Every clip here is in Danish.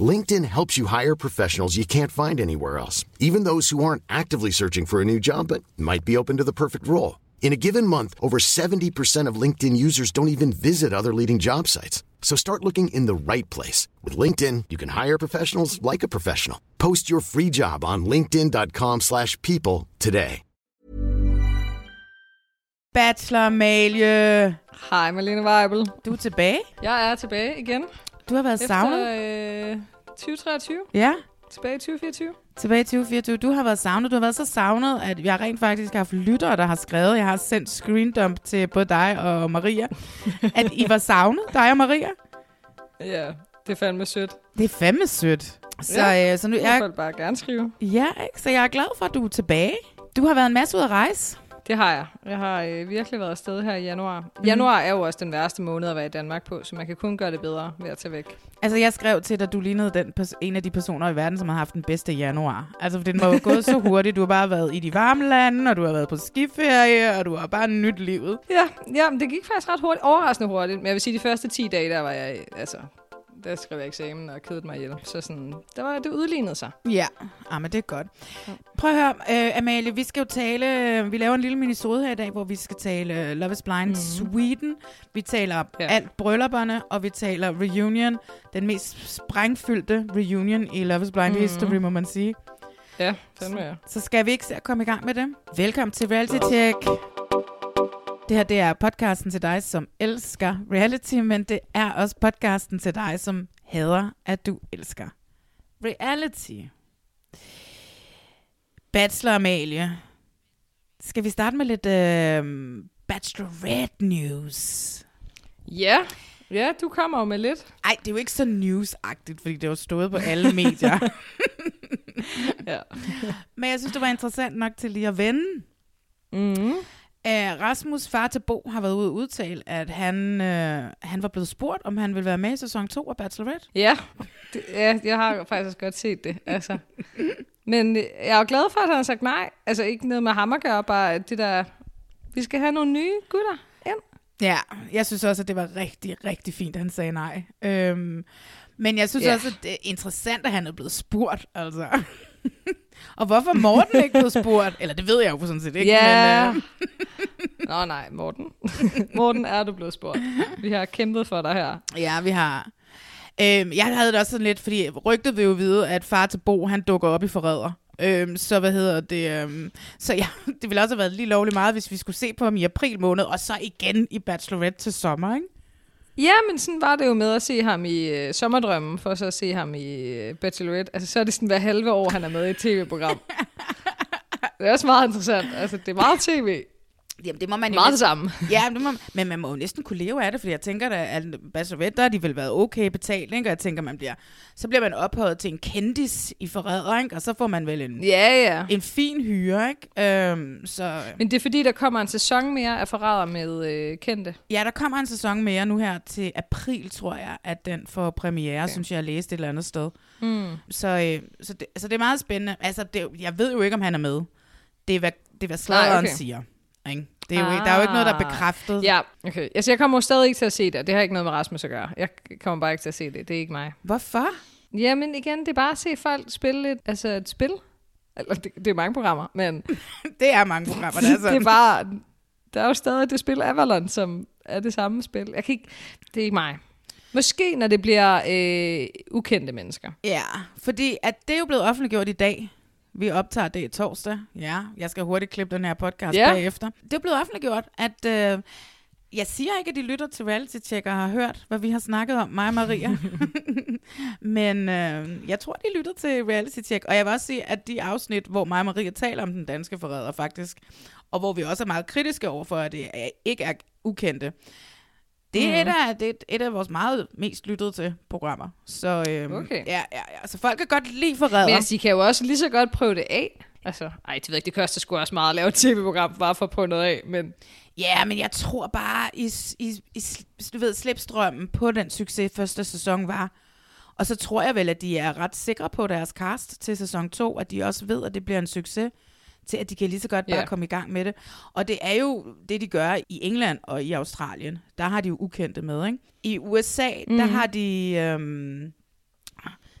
LinkedIn helps you hire professionals you can't find anywhere else, even those who aren't actively searching for a new job but might be open to the perfect role. In a given month, over 70% of LinkedIn users don't even visit other leading job sites. So start looking in the right place. With LinkedIn, you can hire professionals like a professional. Post your free job on linkedin.com slash people today. Bachelor Malie. Hej Malene Weibel. Du er tilbage. Jeg er tilbage igen. Du har været savnet. Efter øh, 2023. Ja, Tilbage i 2024. tilbage i 2024. Du har været savnet. Du har været så savnet, at jeg rent faktisk har haft lyttere, der har skrevet. Jeg har sendt screendump til både dig og Maria. at I var savnet, dig og Maria. Ja, det er fandme sødt. Det er fandme sødt. Så, Ja, øh, så nu Jeg jeg, bare gerne skrive. ja, ikke? så jeg er glad for, at du er tilbage. Du har været en masse ud at rejse. Det har jeg. Jeg har øh, virkelig været afsted her i januar. Mhm. Januar er jo også den værste måned at være i Danmark på, så man kan kun gøre det bedre ved at tage væk. Altså, jeg skrev til dig, at du lignede den pers- en af de personer i verden, som har haft den bedste januar. Altså, for den var jo gået så hurtigt. Du har bare været i de varme lande, og du har været på skiferie, og du har bare nyt livet. Ja, ja, men det gik faktisk ret hurtigt. Overraskende hurtigt. Men jeg vil sige, de første 10 dage, der var jeg, altså, der skrev jeg eksamen og kedede mig ihjel. Så sådan, der var, det udlignede sig. Ja, ah, men det er godt. Prøv at høre, uh, Amalie, vi skal jo tale, øh, vi laver en lille minisode her i dag, hvor vi skal tale øh, Love is Blind mm. Sweden. Vi taler ja. Alt bryllupperne, og vi taler reunion, den mest sprængfyldte reunion i Love is Blind mm. history, må man sige. Ja, fandme ja. Så skal vi ikke se at komme i gang med det? Velkommen til Reality Check. Det her det er podcasten til dig, som elsker reality, men det er også podcasten til dig, som hader, at du elsker reality. Bachelor Amalie. Skal vi starte med lidt øh, Bachelorette news? Ja, ja, du kommer jo med lidt. Ej, det er jo ikke så newsagtigt, fordi det var stået på alle medier. Ja. Men jeg synes, det var interessant nok til lige at vende. Mm. Uh, Rasmus far til Bo har været ude og udtale, at han, uh, han var blevet spurgt, om han ville være med i sæson 2 af Bachelorette. Ja, det, ja, jeg har faktisk godt set det. Altså. Men øh, jeg er jo glad for, at han har sagt nej. Altså ikke noget med ham at gøre, bare det der... Vi skal have nogle nye gutter ind. Ja, jeg synes også, at det var rigtig, rigtig fint, at han sagde nej. Øhm, men jeg synes Ja. også, at det er interessant, at han er blevet spurgt, altså. og hvorfor Morten ikke blev spurgt? Eller det ved jeg jo sådan set ikke. Ja. Men, øh, Nå nej, Morten. Morten, er du blevet spurgt? Vi har kæmpet for dig her. ja, vi har... Øhm, jeg havde det også sådan lidt, fordi rygtet vil jo vide, at far til Bo, han dukker op i forræder. Øhm, så hvad hedder det? Øhm, så ja, det ville også have været lige lovligt meget, hvis vi skulle se på ham i april måned, og så igen i Bachelorette til sommer, ikke? Ja, men sådan var det jo med at se ham i øh, Sommerdrømmen, for så at se ham i øh, Bachelorette. Altså, så er det sådan hver halve år, han er med i et tv-program. det er også meget interessant. Altså, det er meget tv. Jamen, det må man jo Meget næsten- samme. Ja, men, det må, men man må jo næsten kunne leve af det, fordi jeg tænker da, at Bachelorette, der har de vel været okay betalt, ikke? Og jeg tænker, man bliver, så bliver man ophøjet til en kendis i forræder, ikke? Og så får man vel en, Ja, ja. en fin hyre, ikke? Øhm, så Men det er fordi, der kommer en sæson mere af forræder med øh, kendte. ja, der kommer en sæson mere nu her til april, tror jeg, at den får premiere, okay. synes jeg, jeg læste et eller andet sted. Mm. Så, øh, så, det, så det er meget spændende. Altså, det, jeg ved jo ikke, om han er med. Det er, hvad, det er, hvad sladeren okay. siger. Ikke? Det er jo, ikke- der er jo ikke noget, der er Ah. bekræftet. Ja, okay. Altså, jeg kommer jo stadig ikke til at se det. Det har ikke noget med Rasmus at gøre. Jeg kommer bare ikke til at se det. Det er ikke mig. Hvorfor? Jamen igen, det er bare at se folk spille lidt, altså et spil. Eller, det, det er mange programmer, men Det er mange programmer, der er sådan. det er bare, der er jo stadig det spil Avalon, som er det samme spil. Jeg kan ikke, det er ikke mig. Måske, når det bliver øh, ukendte mennesker. Ja, fordi at det er jo blevet offentliggjort i dag. Vi optager det i torsdag. Ja, jeg skal hurtigt klippe den her podcast Ja. bagefter. Det er blevet offentliggjort, at øh, jeg siger ikke, at de lytter til reality check og har hørt, hvad vi har snakket om, mig og Maria. Men øh, jeg tror, de lytter til reality check. Og jeg vil også sige, at de afsnit, hvor mig og Maria taler om den danske forræder faktisk, og hvor vi også er meget kritiske over for, at det ikke er ukendte, det er et, af, det er et- af vores meget mest lyttede til programmer. Så, øhm, Okay. ja, ja, ja. så folk kan godt lide forræder. Men altså, de kan jo også lige så godt prøve det af. Altså, ej, det ved ikke, det koster sgu også meget at lave et tv-program, bare for at prøve noget af, men... Ja, men jeg tror bare, i, i, i du ved, slipstrømmen på den succes første sæson var. Og så tror jeg vel, at de er ret sikre på deres cast til sæson 2, at de også ved, at det bliver en succes, til at de kan lige så godt bare Ja. komme i gang med det. Og det er jo det, de gør i England og i Australien. Der har de jo ukendte med, ikke? I USA, mm. der har de... Øhm,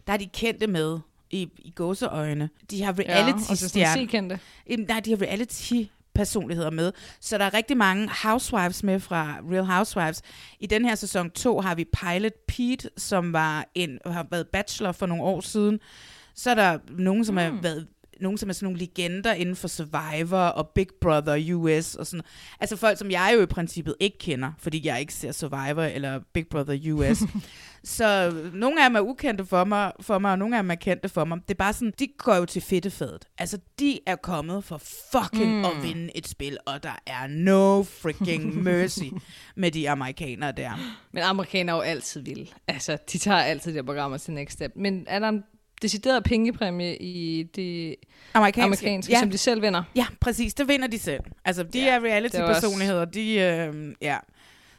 der har de kendte med i, i gåseøjne. De har Ja, og så sådan reality-stjerner. Jamen, Nej, de har reality-personligheder med. Så der er rigtig mange housewives med fra Real Housewives. I den her sæson 2 har vi Pilot Pete, som var en, har været bachelor for nogle år siden. Så er der nogen, som mm. har været nogen, som er sådan nogle legender inden for Survivor og Big Brother US og sådan. Altså folk, som jeg jo i princippet ikke kender, fordi jeg ikke ser Survivor eller Big Brother US. Så nogle af dem er ukendte for mig, for mig, og nogle af dem er kendte for mig. Det er bare sådan, de går jo til fedtefadet. Altså, de er kommet for fucking mm. at vinde et spil, og der er no freaking mercy med de amerikanere der. Men amerikanere er jo altid vilde. Altså, de tager altid de her programmer til next step. Men er der en decideret pengepræmie i det Amerikanske, amerikanske, ja. som de selv vinder? Ja, præcis. Det vinder de selv. Altså, de Ja, er er reality-personligheder. De, øh, ja.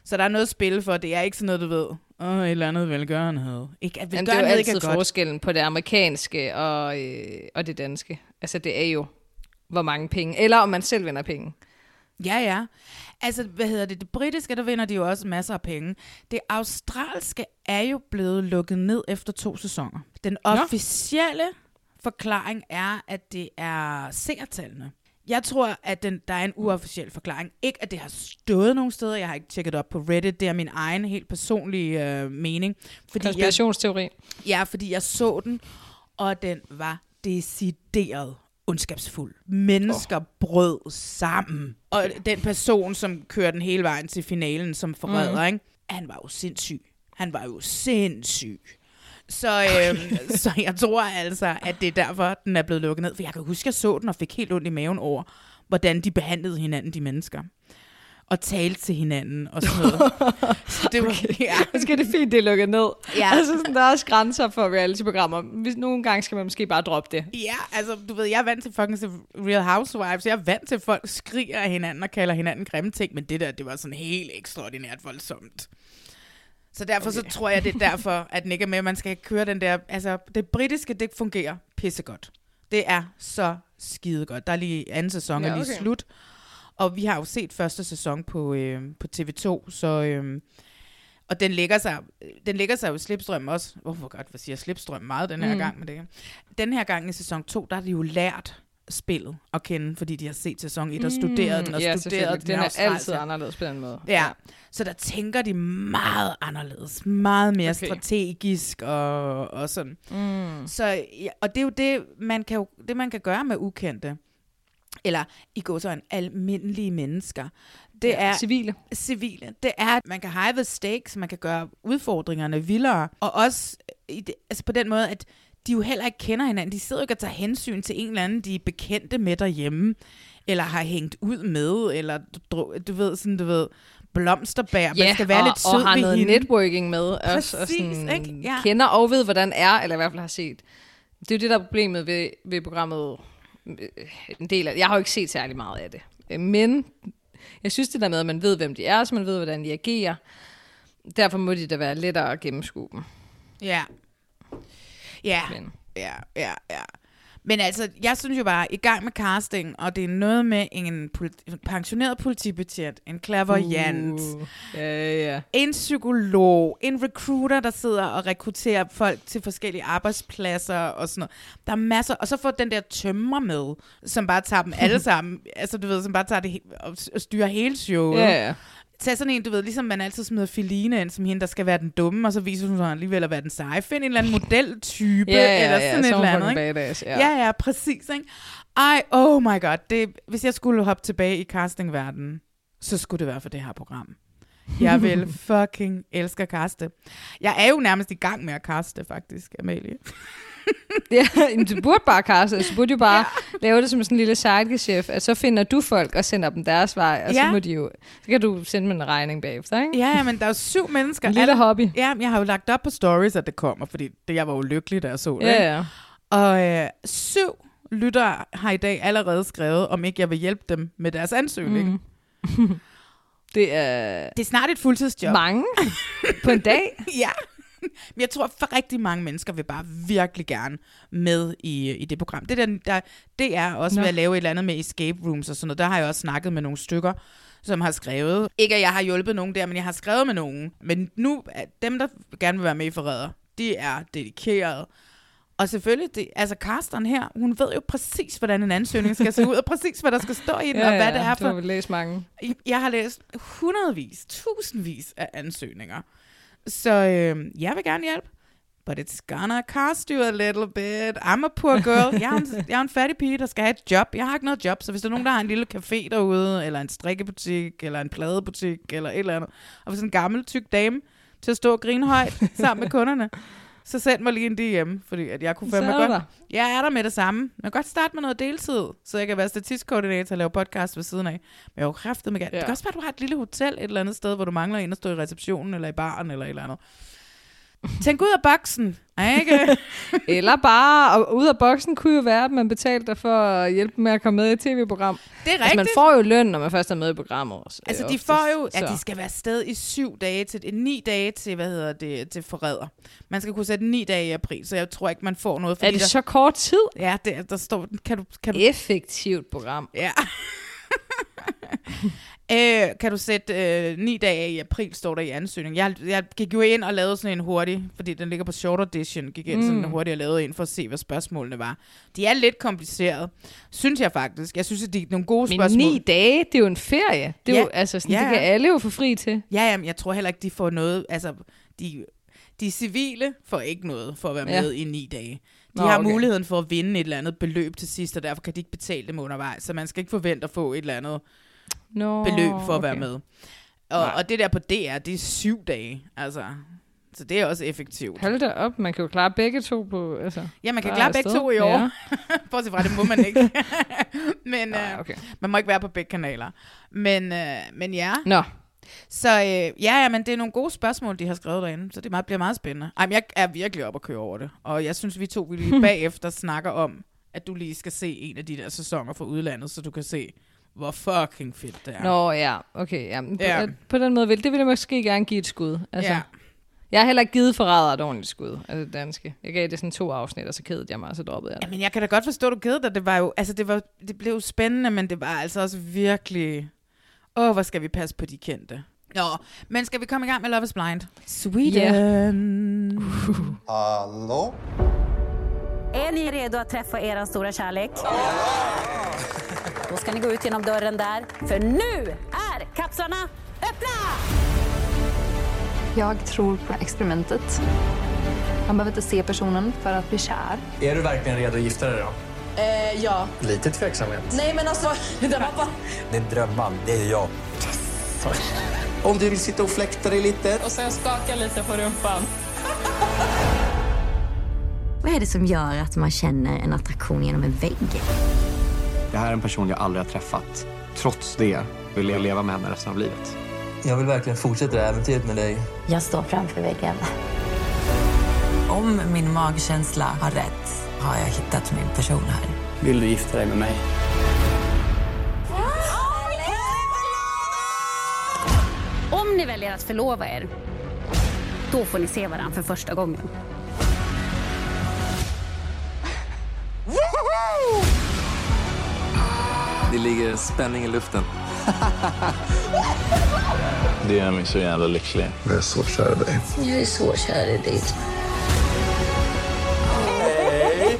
Så der er noget at spille for. Det er ikke sådan noget, du ved. Åh, et eller andet velgørenhed. Ikke, at Men det er jo velgørenhed ikke altid er godt. forskellen på det amerikanske og, øh, og det danske. Altså, det er jo, hvor mange penge, eller om man selv vinder penge. Ja, ja. Altså, hvad hedder det? Det britiske, der vinder de jo også masser af penge. Det australske er jo blevet lukket ned efter to sæsoner. Den officielle forklaring er, at det er seertallene. Jeg tror, at den, der er en uofficiel forklaring. Ikke, at det har stået nogen steder. Jeg har ikke tjekket op på Reddit. Det er min egen helt personlige øh, mening. Fordi jeg, Konspirationsteori. Ja, fordi jeg så den, og den var decideret ondskabsfuld. Mennesker oh. brød sammen. Og den person, som kører den hele vejen til finalen som forræder, mm. ikke? han var jo sindssyg. Han var jo sindssyg. Så, øhm, så jeg tror altså, at det er derfor, den er blevet lukket ned. For jeg kan huske, at jeg så den og fik helt ondt i maven over, hvordan de behandlede hinanden, de mennesker. Og talte til hinanden og sådan noget. Så det var, okay. ja. Måske er det fint, det er lukket ned. Ja. Altså, sådan, der er også grænser for reality-programmer. Hvis nogle gange skal man måske bare droppe det. Ja, altså, du ved, jeg er vant til fucking til Real Housewives. Jeg er vant til, at folk skriger af hinanden og kalder hinanden grimme ting, men det der, det var sådan helt ekstraordinært voldsomt. Så derfor okay. så tror jeg, det er derfor, at den ikke er med, man skal køre den der... Altså, det britiske, det fungerer pissegodt. Det er så skide godt. Der er lige anden sæson Ja, er lige okay. slut. Og vi har jo set første sæson på, øh, på TV2, så... Øh, og den lægger sig, den lægger sig jo i slipstrøm også. Hvorfor godt, hvad siger jeg, slipstrøm meget den her mm. gang med det. Den her gang i sæson 2, der har de jo lært spillet at kende, fordi de har set sæson 1 og studeret den og Mm. ja, studeret den. Den er altid anderledes på den måde. Ja, så der tænker de meget anderledes, meget mere Okay. strategisk og, og sådan. Mm. Så, ja, og det er jo det man, kan det, man kan gøre med ukendte. Eller i går så en almindelige mennesker. Det Ja, er civile. civile. Det er, at man kan high the stakes, man kan gøre udfordringerne vildere. Og også i det, altså på den måde, at de jo heller ikke kender hinanden. De sidder jo ikke og tager hensyn til en eller anden, de er bekendte med derhjemme, eller har hængt ud med, eller du, du ved, sådan, du ved, blomsterbær. man skal være og, lidt sød og har ved noget hende. networking med. Også, og Præcis, sådan, ikke? Ja. Kender og ved, hvordan er, eller i hvert fald har set. Det er jo det, der er problemet ved, ved programmet. Øh, En del af, jeg har jo ikke set særlig meget af det. Øh, Men jeg synes det der med, at man ved, hvem de er, så man ved, hvordan de agerer. Derfor må de da være lettere at gennemskue dem. Ja. Ja, Men. ja, ja, ja. Men altså, jeg synes jo bare, i gang med casting, og det er noget med en, politi- en pensioneret politibetjent, en clairvoyant, uh. Ja, ja. en psykolog, en recruiter, der sidder og rekrutterer folk til forskellige arbejdspladser og sådan noget. Der er masser, og så får den der tømmer med, som bare tager dem alle sammen, altså du ved, som bare tager det og styrer hele showet. Ja, ja. Tag sådan en, du ved, ligesom man altid smider Feline ind, som hende, der skal være den dumme, og så viser hun sig alligevel at være den seje. Find en eller anden modeltype, Ja, ja, eller ja, sådan så et er eller andet. Ikke? badass, ja. Ja. ja, ja, præcis. Ikke? Ej, oh my god. Det, hvis jeg skulle hoppe tilbage i castingverdenen, så skulle det være for det her program. Jeg vil fucking elske at kaste. Jeg er jo nærmest i gang med at kaste, faktisk, Amalie. Ja, men du burde bare kaste, altså, du burde jo bare ja. lave det som sådan en lille sidegeschæft, at så finder du folk og sender dem deres vej, og ja. så må de jo, så kan du sende dem en regning bagefter, ikke? Ja, ja, men der er jo syv mennesker. En lille Alle- hobby. Ja, jeg har jo lagt op på stories, at det kommer, fordi det, jeg var jo lykkelig, da jeg så det. Ja, ja. Og øh, syv lyttere har i dag allerede skrevet, om ikke jeg vil hjælpe dem med deres ansøgning. Mm. Det er Det er snart et fuldtidsjob. mange på en dag. Ja. Men jeg tror, for rigtig mange mennesker vil bare virkelig gerne med i, i det program. Det, der, der, det er også Nå. ved at lave et eller andet med escape rooms og sådan noget. Der har jeg også snakket med nogle stykker, som har skrevet. Ikke at jeg har hjulpet nogen der, men jeg har skrevet med nogen. Men nu, er dem der gerne vil være med i Forræder, de er dedikerede. Og selvfølgelig, det, altså Karsten her, hun ved jo præcis, hvordan en ansøgning skal se ud, og præcis, hvad der skal stå i den, og hvad det er Du har for... vel læst mange. Jeg har læst hundredvis, tusindvis af ansøgninger. Så øh, jeg vil gerne hjælpe. But it's gonna cost you a little bit. I'm a poor girl. Jeg er, en, jeg er en fattig pige, der skal have et job. Jeg har ikke noget job, så hvis der er nogen, der har en lille café derude, eller en strikkebutik, eller en pladebutik, eller et eller andet, og hvis en gammel, tyk dame til at stå og grine højt sammen med kunderne, så send mig lige en DM, fordi at jeg kunne fandme godt... der. Jeg er der med det samme. Jeg kan godt starte med noget deltid, så jeg kan være statistkoordinator og lave podcast ved siden af. Men jeg er jo kræftet med ja. Det kan også være, at du har et lille hotel et eller andet sted, hvor du mangler en at stå i receptionen, eller i baren, eller et eller andet. Tænk ud af boksen, ikke? Eller bare, og ud af boksen kunne jo være, at man betalte dig for at hjælpe med at komme med i et tv-program. Det er rigtigt. Altså, man får jo løn, når man først er med i programmet. Også, Altså, øh, de oftest, får jo, så. at de skal være afsted i syv dage til, eh, ni dage til, hvad hedder det, til forræder. Man skal kunne sætte ni dage i april, så jeg tror ikke, man får noget. Er det der, så kort tid? Ja, det, der står, kan du, kan du, Effektivt program. Ja. øh, kan du sætte øh, ni dage i april, står der i ansøgningen. Jeg, jeg gik jo ind og lavede sådan en hurtig, fordi den ligger på short edition, gik ind mm. sådan en hurtig og lavede ind for at se, hvad spørgsmålene var. De er lidt komplicerede, synes jeg faktisk. Jeg synes, at de er nogle gode Men spørgsmål. ni dage, det er jo en ferie. Det, er Ja. jo, altså, sådan, Ja, det kan alle jo få fri til. Ja, jamen, jeg tror heller ikke, de får noget, altså, de, de civile får ikke noget for at være Ja. med i ni dage. De Nå, har okay. muligheden for at vinde et eller andet beløb til sidst, og derfor kan de ikke betale dem undervejs. Så man skal ikke forvente at få et eller andet Nå, beløb for at okay. være med. Og, og det der på DR, det er syv dage. Altså, så det er også effektivt. Hold da op, man kan jo klare begge to på... Altså, Ja, man kan klare begge afsted. to i år. Ja. Bortset fra, det må man ikke. men Nej, øh, okay. man må ikke være på begge kanaler. Men, øh, men ja. Nå, Så øh, ja, ja, men det er nogle gode spørgsmål, de har skrevet derinde. Så det meget, bliver meget spændende. Ej, men jeg er virkelig op at køre over det. Og jeg synes, vi to vi lige bagefter snakker om, at du lige skal se en af de der sæsoner fra udlandet, så du kan se, hvor fucking fedt det er. Nå ja, okay. Ja. På, Ja. på den måde vil det vil jeg måske gerne give et skud. Altså, Ja. Jeg har heller ikke givet forræder et ordentligt skud, altså det danske. Jeg gav det sådan to afsnit, og så kedede jeg mig, og så droppede jeg det. Men jeg kan da godt forstå, at du kedede dig. Det var jo, altså det, var, det blev jo spændende, men det var altså også virkelig... Åh, hvor skal vi passe på de kendte. Nå, men skal vi komme i gang med Love is Blind? Sweden. Hallå? Är ni redo att träffa er stora kärlek? Då ska ni gå ut genom dörren där, för nu är kapslarna öppna! Jag tror på experimentet. Man behöver inte se personen för att bli kär. Är du verkligen redo att gifta dig då? Eh, ja. Lite tveksamhet. Nej men alltså, det var bara... Din drömman, det är jag. Om du vill sitta och fläkta dig lite. Och sen skaka lite på rumpan. Vad är det som gör att man känner en attraktion genom en vägg? Det här är en person jag aldrig har träffat. Trots det vill jag leva med henne resten av livet. Jag vill verkligen fortsätta det här äventyret med dig. Jag står framför väggen. Om min magkänsla har rätt har jag hittat min person här. Vill du gifta dig med mig? Om ni väljer att förlova er, då får ni se varandra för första gången. Det ligger spänning i luften. Det gör mig så jävla lycklig. Jag är så kär i dig. Jag är så kär i dig.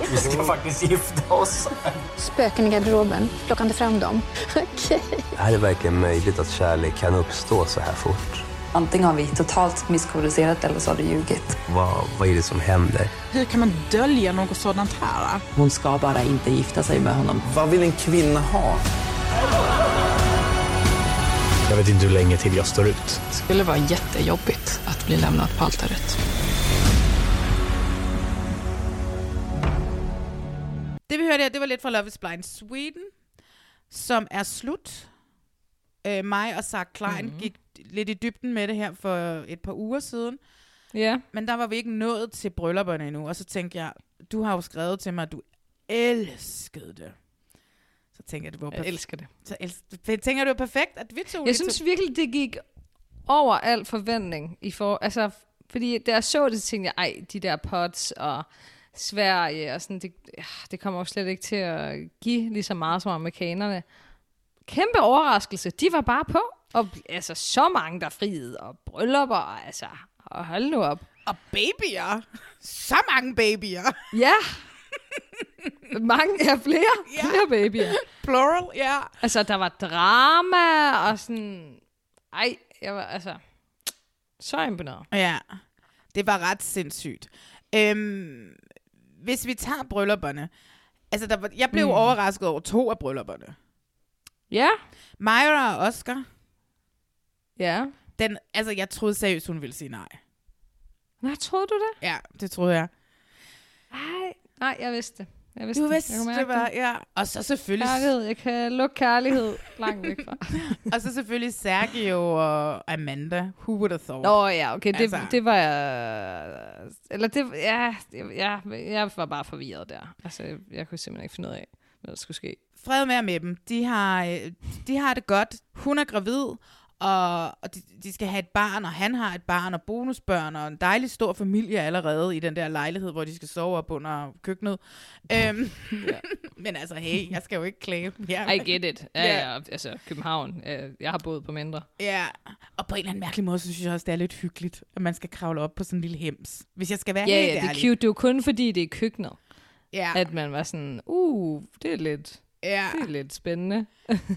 Vi ska faktiskt gifta oss. Spöken i garderoben. Plocka inte fram dem. Okej. Är det verkligen möjligt att kärlek kan uppstå så här fort? Antingen har vi totalt misskommunicerat eller så har du ljugit. Vad, vad är det som händer? Hur kan man dölja något sådant här? Hon ska bara inte gifta sig med honom. Vad vill en kvinna ha? Jag vet inte hur länge till jag står ut. Det skulle vara jättejobbigt att bli lämnad på altaret. Det vi hørte her, det var lidt fra Love is Blind Sweden, som er slut. Øh, mig og Sarah Klein Mhm. mm-hmm. gik lidt i dybden med det her for et par uger siden. Ja. Men der var vi ikke nået til bryllupperne endnu, og så tænkte jeg, du har jo skrevet til mig, at du elskede det. Så tænker jeg, det var Jeg perf- elsker det. Så el- tænker du, det var perfekt, at vi to Jeg synes tog- virkelig, det gik over al forventning. I for, altså, fordi da jeg så det, tænkte jeg, ej, de der pots og Sverige og sådan, det, ja, det kommer jo slet ikke til at give lige så meget som amerikanerne. Kæmpe overraskelse. De var bare på. Og altså, så mange, der friede, og bryllupper, og altså, og hold nu op. Og babyer. Så mange babyer. Ja. mange, ja, flere, ja. flere babyer. Plural, ja. Altså, der var drama, og sådan, ej, jeg var, altså, så imponeret. Ja, det var ret sindssygt. Øhm, hvis vi tager bryllupperne, altså der var, jeg blev Mm. overrasket over to af bryllupperne. Ja. Myra og Oscar. Ja. Den, altså jeg troede seriøst, hun ville sige nej. Nej, troede du det? Ja, det troede jeg. Ej, nej, jeg vidste det. Jeg vidste Du vidste, Jeg det var, ja. Og så selvfølgelig... Kærlighed, jeg kan lukke kærlighed langt væk fra. og så selvfølgelig Sergio og Amanda. Who would have thought? Nå ja, okay, det, Altså. det var jeg... Eller det, ja, ja, jeg var bare forvirret der. Altså, jeg kunne simpelthen ikke finde ud af, hvad der skulle ske. Fred med med dem. De har, øh, de har det godt. Hun er gravid, og, og de, de skal have et barn, og han har et barn, og bonusbørn, og en dejlig stor familie allerede i den der lejlighed, hvor de skal sove op under køkkenet. Øhm, men altså, hey, jeg skal jo ikke klage. Ja. I get it. Ja, Ja. ja, altså København. øh, Jeg har boet på mindre. Ja, og på en eller anden mærkelig måde, så synes jeg også, det er lidt hyggeligt, at man skal kravle op på sådan en lille hems. Hvis jeg skal være Ja, helt ja, det er ærlig. cute. Det er jo kun fordi, det er køkkenet. Ja. At man var sådan, uh, det er lidt, Ja. det er lidt spændende.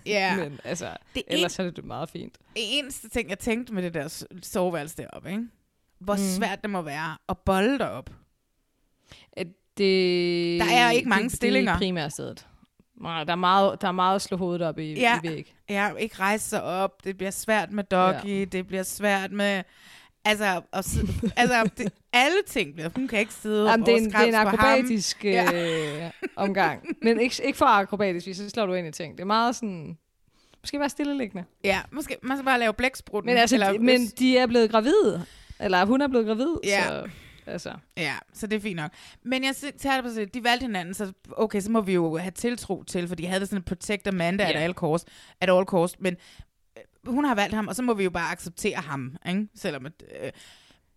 Ja. Men altså, Det er ellers er det meget fint. Det eneste ting, jeg tænkte med det der soveværelse deroppe, ikke? hvor Mm. svært det må være at bolde derop. Det, Der er ikke mange det, stillinger. Det er primært stedet. Nej, der er meget, der er meget at slå hovedet op i, Ja, i væg. ja, ikke rejse sig op. Det bliver svært med doggy. Ja. Det bliver svært med... Altså, sidde, altså det, alle ting bliver... Hun kan ikke sidde Jamen, det, er en, og det er en akrobatisk øh, omgang. Men ikke, ikke for akrobatisk, hvis så slår du ind i ting. Det er meget sådan... Måske være stilleliggende. Ja, måske man skal bare lave blæksprutten. Men, altså, eller, de, men de er blevet gravide. Eller hun er blevet gravid. Ja. Så, altså. Ja, så det er fint nok. Men jeg tager det på sig, de valgte hinanden, så okay, så må vi jo have tiltro til, for de havde sådan en protect Amanda Ja. at all cost, at all cost, men hun har valgt ham, og så må vi jo bare acceptere ham, ikke? Selvom at, øh,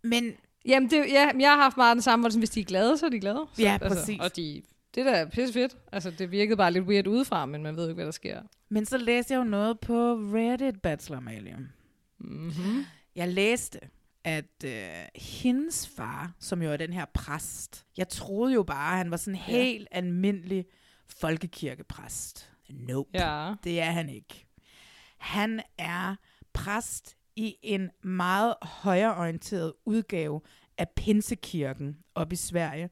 men Jamen, det, ja, jeg har haft meget den samme, hvor hvis de er glade, så er de glade. Så, Ja, altså, præcis. Og de, det der er pisse fedt. Altså, det virkede bare lidt weird udefra, men man ved ikke, hvad der sker. Men så læste jeg jo noget på Reddit, Bachelor Amalie. Mm-hmm. Jeg læste, at øh, hendes far, som jo er den her præst, jeg troede jo bare, at han var sådan en Ja. helt almindelig folkekirkepræst. Nope, Ja. det er han ikke. Han er præst i en meget højreorienteret udgave af Pinsekirken op i Sverige.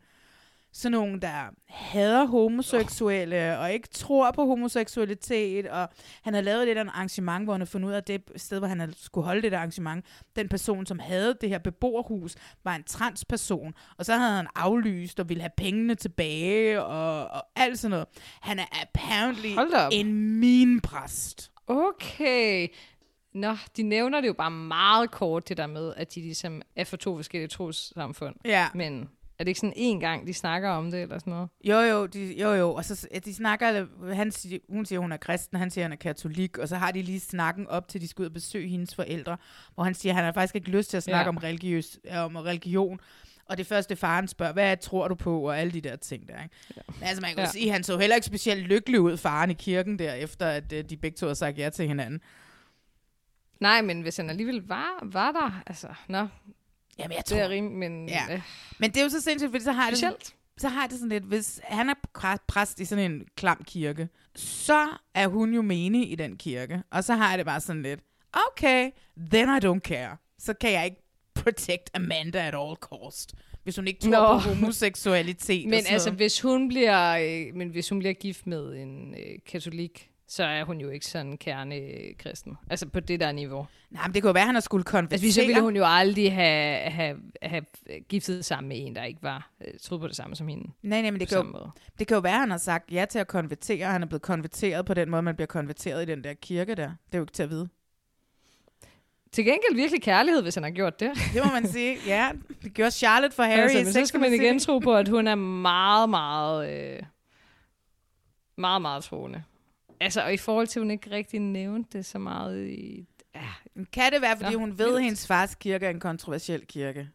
Sådan nogle, der hader homoseksuelle og ikke tror på homoseksualitet. Og han har lavet af en arrangement, hvor han har fundet ud af, at det sted, hvor han skulle holde det der arrangement, den person, som havde det her beboerhus, var en transperson. Og så havde han aflyst og ville have pengene tilbage og, og alt sådan noget. Han er apparently Hold da op. Okay. Nå, de nævner det jo bare meget kort, det der med, at de ligesom er for to forskellige trossamfund. Ja. Men er det ikke sådan en gang, de snakker om det, eller sådan noget? Jo, jo, de, jo, jo. Og så de snakker, han siger, hun siger, hun er kristen, han siger, han er katolik, og så har de lige snakken op til, de skal ud og besøge hendes forældre, hvor han siger, han har faktisk ikke lyst til at snakke ja. om, religiøs, om religion. Og det første faren spørger, hvad tror du på, og alle de der ting der. Ikke? Ja. Men altså, man kan Ja. sige, han så heller ikke specielt lykkelig ud, faren i kirken der, efter at øh, de begge to har sagt ja til hinanden. Nej, men hvis han alligevel var, var der, altså, nå. Jamen, jeg Det er tror- rim, men... Ja. Øh, Men det er jo så sindssygt, fordi så har jeg det sådan, Specielt. så har jeg det sådan lidt, hvis han er præ- præst i sådan en klam kirke, så er hun jo menig i den kirke. Og så har jeg det bare sådan lidt, okay, then I don't care. Så kan jeg ikke protect Amanda at all cost. Hvis hun ikke tror Nå. på homoseksualitet. men altså, hvis hun bliver, øh, men hvis hun bliver gift med en øh, katolik, så er hun jo ikke sådan kernekristen. Altså på det der niveau. Nej, men det kunne jo være, at han har skulle konvertere. Altså, så ville hun jo aldrig have, have, have giftet sammen med en, der ikke var øh, troede på det samme som hende. Nej, nej, men det kan, jo, det kan jo være, at han har sagt ja til at konvertere, og han er blevet konverteret på den måde, man bliver konverteret i den der kirke der. Det er jo ikke til at vide. Til gengæld virkelig kærlighed, hvis han har gjort det. Det må man sige. Ja, det gjorde Charlotte for Harry. altså, men så skal man igen tro på, at hun er meget, meget, øh, meget, meget troende. Altså, og i forhold til, at hun ikke rigtig nævnte det så meget i... Ja. Kan det være, fordi Nå, hun ved, at hendes fars kirke er en kontroversiel kirke?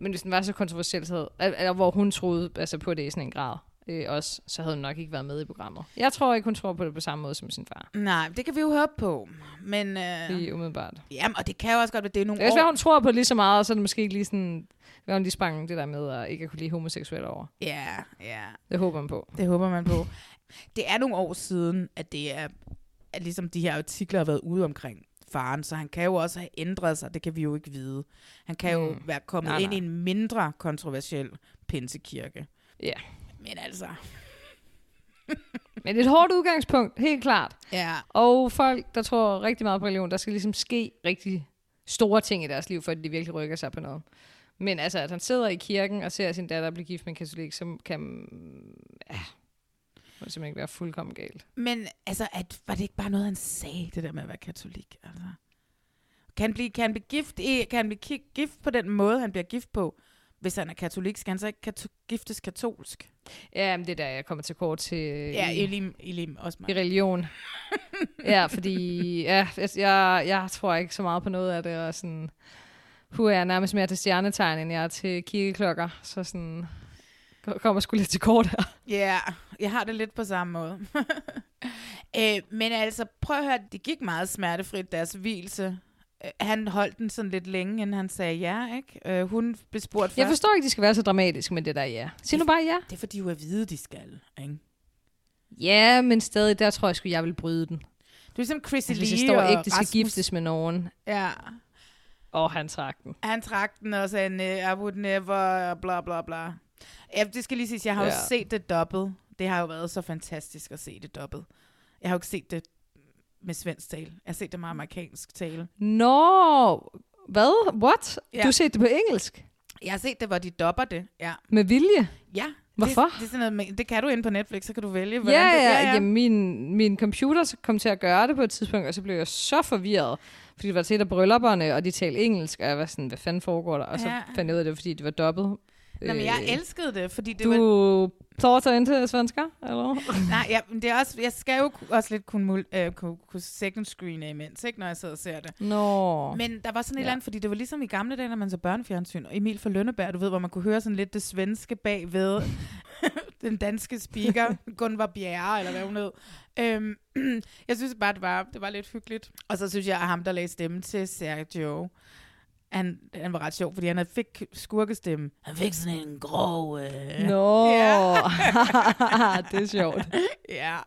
Men hvis den var så kontroversiel, så al- eller hvor hun troede altså på det i sådan en grad øh, også, så havde hun nok ikke været med i programmet. Jeg tror ikke, hun tror på det på samme måde som sin far. Nej, det kan vi jo håbe på. Men, øh, Lige umiddelbart. jamen, og det kan jo også godt være, det er nogle Det kan også år. hun tror på lige så meget, og så er det måske ikke lige sådan... Hvad hun lige sprang det der med at ikke at kunne lide homoseksuelle over. Ja, ja. Det håber man på. Det håber man på. Det er nogle år siden, at det er, at ligesom de her artikler har været ude omkring faren, så han kan jo også have ændret sig, det kan vi jo ikke vide. Han kan jo Mm. være kommet Nej, ind nej. i en mindre kontroversiel pinsekirke. Ja. Men altså, Men et hårdt udgangspunkt, helt klart. Ja. Og folk, der tror rigtig meget på religion, der skal ligesom ske rigtig store ting i deres liv, for at de virkelig rykker sig på noget. Men altså, at han sidder i kirken og ser sin datter blive gift med en katolik, så kan... Ja, må det simpelthen ikke være fuldkommen galt. men altså, at, var det ikke bare noget, han sagde, det der med at være katolik? Altså? Kan han blive, kan han blive, gift, i, kan han blive gift på den måde, han bliver gift på? Hvis han er katolik, skal han så ikke kato- giftes katolsk? Ja, men det er der, jeg kommer til kort til... Ja, Elim, Elim også mig. I religion. ja, fordi ja, jeg, jeg, jeg tror ikke så meget på noget af det, og sådan, hu er jeg nærmest mere til stjernetegn, end jeg er til kirkeklokker, så sådan, ko- kommer sgu lidt til kort her. Ja, jeg har det lidt på samme måde. øh, men altså, prøv at høre, det gik meget smertefrit, deres hvilse. Øh, Han holdt den sådan lidt længe, inden han sagde ja, ikke? Øh, hun blev spurgt først. Jeg forstår ikke, de skal være så dramatiske med det der ja. Sig nu bare ja. Det er fordi, du er hvide, de skal, ikke? Ja, men stadig, der tror jeg sgu, jeg vil bryde den. Du er ligesom Chrissy Altså, hvis Lee jeg står ikke, det skal Rasmus. giftes med nogen. Ja, Og han trak den. han trak den og sagde, "Nej, I would never, bla bla bla. Ja, det skal lige siges, jeg har ja. jo set det dobbelt. Det har jo været så fantastisk at se det dobbelt. Jeg har jo ikke set det med svensk tale. Jeg har set det med amerikansk tale. Nå, hvad? What? Ja. Du har set det på engelsk? Jeg har set det, hvor de dopper det. Ja. Med vilje? Ja. Hvorfor? Det, det, er sådan noget, det kan du ind på Netflix, så kan du vælge, Ja, hvordan det ja, ja, ja. Jamen, min, min computer kom til at gøre det på et tidspunkt, og så blev jeg så forvirret, fordi det var til et af bryllupperne, og de talte engelsk, og jeg var sådan, hvad fanden foregår der? Og så Ja. fandt jeg ud af det, fordi det var dobbelt. Nå, men jeg elskede det, fordi det du var... tårter ind til svensker, eller? Nej, ja, men det er også, jeg skal jo også lidt kunne, mul- øh, kunne, kunne second screen imens, ikke, når jeg sidder og ser det. Nå. Men der var sådan et Ja. eller andet, fordi det var ligesom i gamle dage, når man så børnefjernsyn, og Emil fra Lønneberg, du ved, hvor man kunne høre sådan lidt det svenske bagved den danske speaker, Gunvar Bjerre, eller hvad hun hed. Øhm, jeg synes bare, det var, det var lidt hyggeligt. Og så synes jeg, at ham, der lagde stemme til Sergio, han, han var ret sjov, fordi han fik skurkestemme. Han fik sådan en grov... Øh... Nå, Ja. det er sjovt. ja,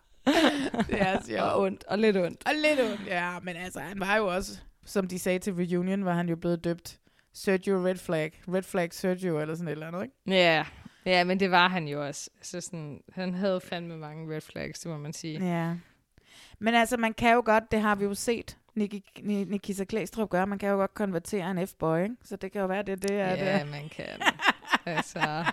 det er sjovt. Og ondt, og lidt ondt. Og lidt ondt, ja. Men altså, han var jo også, som de sagde til Reunion, var han jo blevet døbt Sergio Red Flag. Red Flag Sergio, eller sådan et eller andet, ikke? Ja, ja, men det var han jo også. Så sådan, han havde fandme mange red flags, det må man sige. Ja. Men altså, man kan jo godt, det har vi jo set, Nikki, Ni- Nikita Klæstrup gøre, man kan jo godt konvertere en F-boy, ikke? Så det kan jo være, det, det er Ja, det. man kan. altså,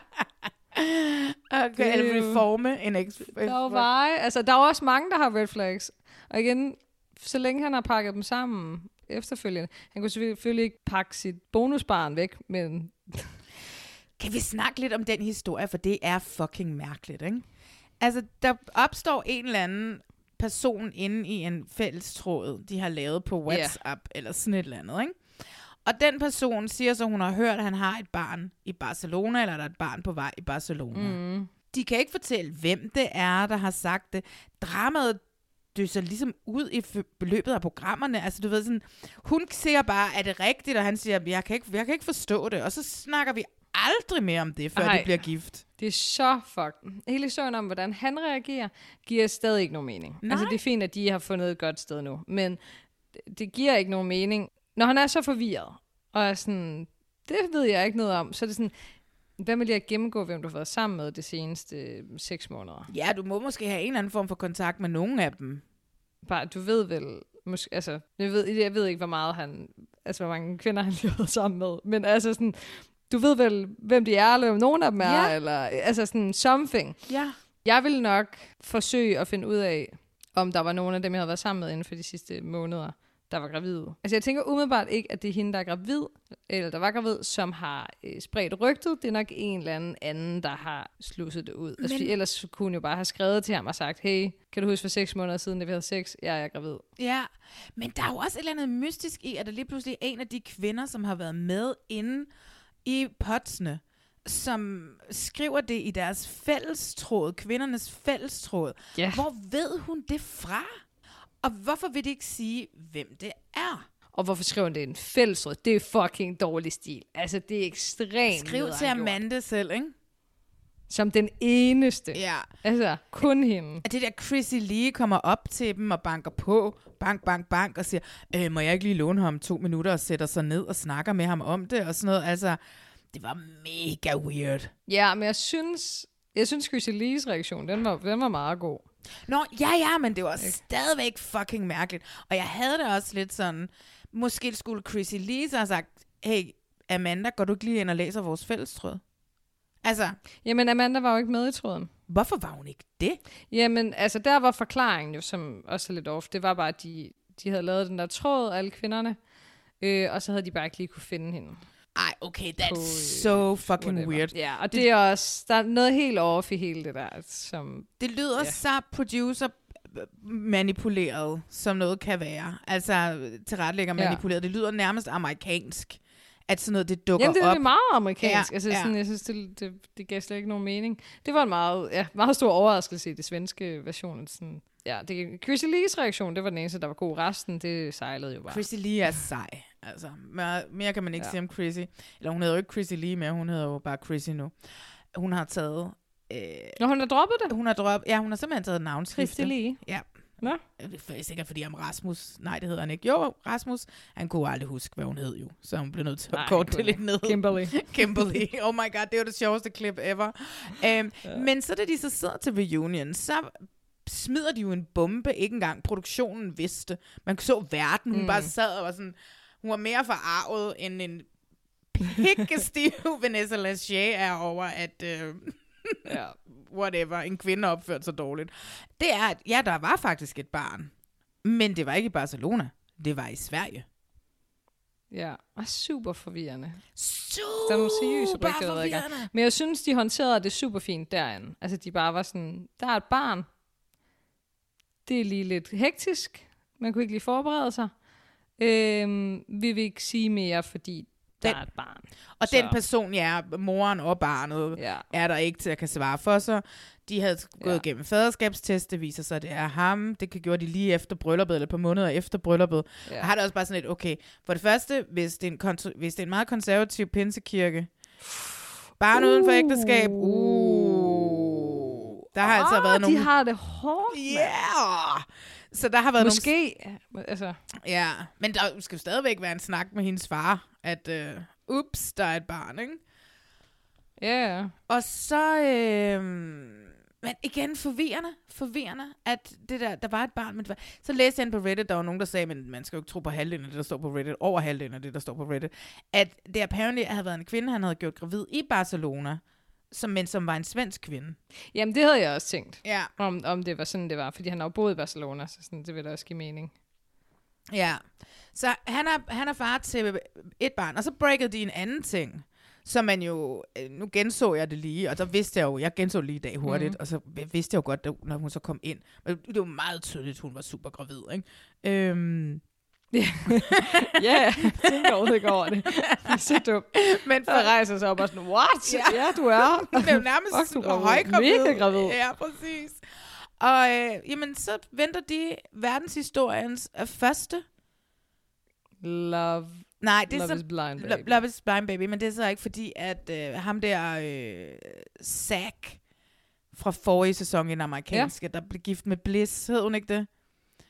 Okay, Det er eller reforme en X. der er veje. Altså, der er også mange, der har red flags. Og igen, så længe han har pakket dem sammen efterfølgende. Han kunne selvfølgelig ikke pakke sit bonusbarn væk, men Kan vi snakke lidt om den historie, for det er fucking mærkeligt, ikke? Altså, der opstår en eller anden person inde i en fælles tråd, de har lavet på WhatsApp, yeah. eller sådan et eller andet, ikke? Og den person siger så, hun har hørt, at han har et barn i Barcelona, eller der er et barn på vej i Barcelona. Mm. De kan ikke fortælle, hvem det er, der har sagt det. Dramaet døser ligesom ud i beløbet af programmerne. Altså, du ved sådan, hun siger bare, er det rigtigt? Og han siger, jeg kan ikke, jeg kan ikke forstå det. Og så snakker vi aldrig mere om det, før Ej. de bliver gift. Det er så fuck. Hele historien om, hvordan han reagerer, giver stadig ikke nogen mening. Nej. Altså, det er fint, at de har fundet et godt sted nu, men det- giver ikke nogen mening. Når han er så forvirret, og er sådan, det ved jeg ikke noget om, så er det sådan, hvad med lige at gennemgå, hvem du har været sammen med de seneste øh, seks måneder? Ja, du må måske have en eller anden form for kontakt med nogen af dem. bare, du ved vel, måske, altså, jeg ved, jeg ved ikke, hvor meget han, altså, hvor mange kvinder han har været sammen med, men altså sådan, du ved vel, hvem de er, eller hvem nogen af dem er, Ja. eller altså sådan something. Ja. Jeg vil nok forsøge at finde ud af, om der var nogen af dem, jeg havde været sammen med inden for de sidste måneder, der var gravide. Altså jeg tænker umiddelbart ikke, at det er hende, der er gravid, eller der var gravid, som har øh, spredt rygtet. Det er nok en eller anden anden, der har slusset det ud. Altså, Men- fordi ellers kunne hun jo bare have skrevet til ham og sagt, hey, kan du huske for seks måneder siden, da vi havde sex? Jeg er gravid. Ja, men der er jo også et eller andet mystisk i, at der lige pludselig er en af de kvinder, som har været med inde i potsene, som skriver det i deres fællestråd, kvindernes fællestråd. Ja. Hvor ved hun det fra? Og hvorfor vil de ikke sige, hvem det er? Og hvorfor skriver hun det i en fællesråd? Det er fucking dårlig stil. Altså, det er ekstremt Skriv til gjort. Amanda selv, ikke? Som den eneste. Ja. Altså, kun hende. At det der Chrissy Lee kommer op til dem og banker på, bank, bank, bank, og siger, øh, må jeg ikke lige låne ham to minutter og sætter sig ned og snakker med ham om det og sådan noget. Altså, det var mega weird. Ja, men jeg synes, jeg synes Chrissy Lees reaktion, den var, den var meget god. Nå, ja, ja, men det var stadigvæk fucking mærkeligt. Og jeg havde det også lidt sådan, måske skulle Chrissy Lee så have sagt, hey, Amanda, går du ikke lige ind og læser vores fællestråd? Altså, Jamen, Amanda var jo ikke med i tråden. hvorfor var hun ikke det? Jamen, altså, der var forklaringen jo, som også er lidt off. Det var bare, at de, de havde lavet den der tråd, alle kvinderne, øh, og så havde de bare ikke lige kunne finde hende. Ej, okay, that's På, øh, so fucking whatever. weird. Ja, og det, det er også, der er noget helt off i hele det der, som... Det lyder ja. Ja. så producer manipuleret, som noget kan være. Altså, tilrettelægger Ja. manipuleret. Det lyder nærmest amerikansk, at sådan noget, det dukker Jamen, det er op. det meget amerikansk. Ja, Ja, altså, ja. sådan, jeg synes, det, det, det gav slet ikke nogen mening. Det var en meget, ja, meget stor overraskelse i det svenske version. Sådan, ja, det, Chrissy Lees reaktion, det var den eneste, der var god. Resten, det sejlede jo bare. Chrissy Lee er sej. Altså, mere, mere kan man ikke ja. Ja. sige om Chrissy. Eller hun hedder jo ikke Chrissy Lee mere, hun hedder jo bare Chrissy nu. Hun har taget... Øh, Nå, hun har droppet det? Hun har droppet... Ja, hun har simpelthen taget navnskifte. Chrissy Lee? Ja. Nå? Det er sikkert fordi om Rasmus... Nej, det hedder han ikke. Jo, Rasmus. Han kunne aldrig huske, hvad hun hed jo. Så hun blev nødt til at Nej, korte det lidt ned. Kimberly. Kimberly. Oh my god, det var det sjoveste klip ever. Um, ja. Men så da de så sidder til reunion, så smider de jo en bombe. Ikke engang produktionen vidste. Man så verden. Hun. Mm. bare sad og var sådan... Hun var mere forarvet end en pikkestiv Vanessa Lachey er over, at... Øh, ja. whatever, en kvinde opførte sig dårligt. Det er, at ja, der var faktisk et barn. Men det var ikke i Barcelona. Det var i Sverige. Ja, og super forvirrende. Super Der er nogle seriøse rygter, der gang. Men jeg synes, de håndterede det super fint derinde. Altså, de bare var sådan, der er et barn. Det er lige lidt hektisk. Man kunne ikke lige forberede sig. Øhm, vi vil ikke sige mere, fordi der Den- er et barn. Og Så- den person, ja, moren og barnet, Ja. er der ikke til at kan svare for sig. De havde gået Ja. igennem faderskabstest, det viser sig, at det er ham. Det kan gjorde de lige efter brylluppet, eller par måneder efter brylluppet. Ja. Og har det også bare sådan lidt, okay, for det første, hvis det er en, kontr- hvis det er en meget konservativ pinsekirke, barn uh. uden for ægteskab, uh, der har altså Ah, været nogle... de har det hårdt, mand. Yeah! Så der har været Måske, altså... nogle... Ja, men der skal jo stadigvæk være en snak med hendes far, at uh, ups, der er et barn, ikke? Ja, yeah. Og så, øh, men igen forvirrende, forvirrende, at det der, der var et barn, men var, så læste jeg ind på Reddit, der var nogen, der sagde, men man skal jo ikke tro på halvdelen af det, der står på Reddit, over halvdelen af det, der står på Reddit, at det apparently havde været en kvinde, han havde gjort gravid i Barcelona, som, men som var en svensk kvinde. Jamen, det havde jeg også tænkt. Ja. Om, om det var sådan, det var. Fordi han har jo boet i Barcelona, så sådan, det vil da også give mening. Ja, så han er, han er far til et barn, og så breakede de en anden ting, så man jo, øh, nu genså jeg det lige, og så vidste jeg jo, jeg genså lige i dag hurtigt, mm. og så vidste jeg jo godt, når hun så kom ind, men det var meget tydeligt, hun var super gravid, ikke? Øhm, Ja, tænker overhovedet ikke over det. Det er så dumt. Men for... Rejser sig op og sådan, what? Ja, ja du er. det er jo nærmest Fuck, du er gravid. højgravid. Mega gravid. Ja, præcis. Og øh, jamen, så venter de verdenshistoriens øh, første Love, Nej, det er love så, is blind, Lo- baby. Love is blind, baby. Men det er så ikke fordi, at øh, ham der øh, Zack fra forrige sæson i den amerikanske, ja. der blev gift med Bliss, hed hun ikke det?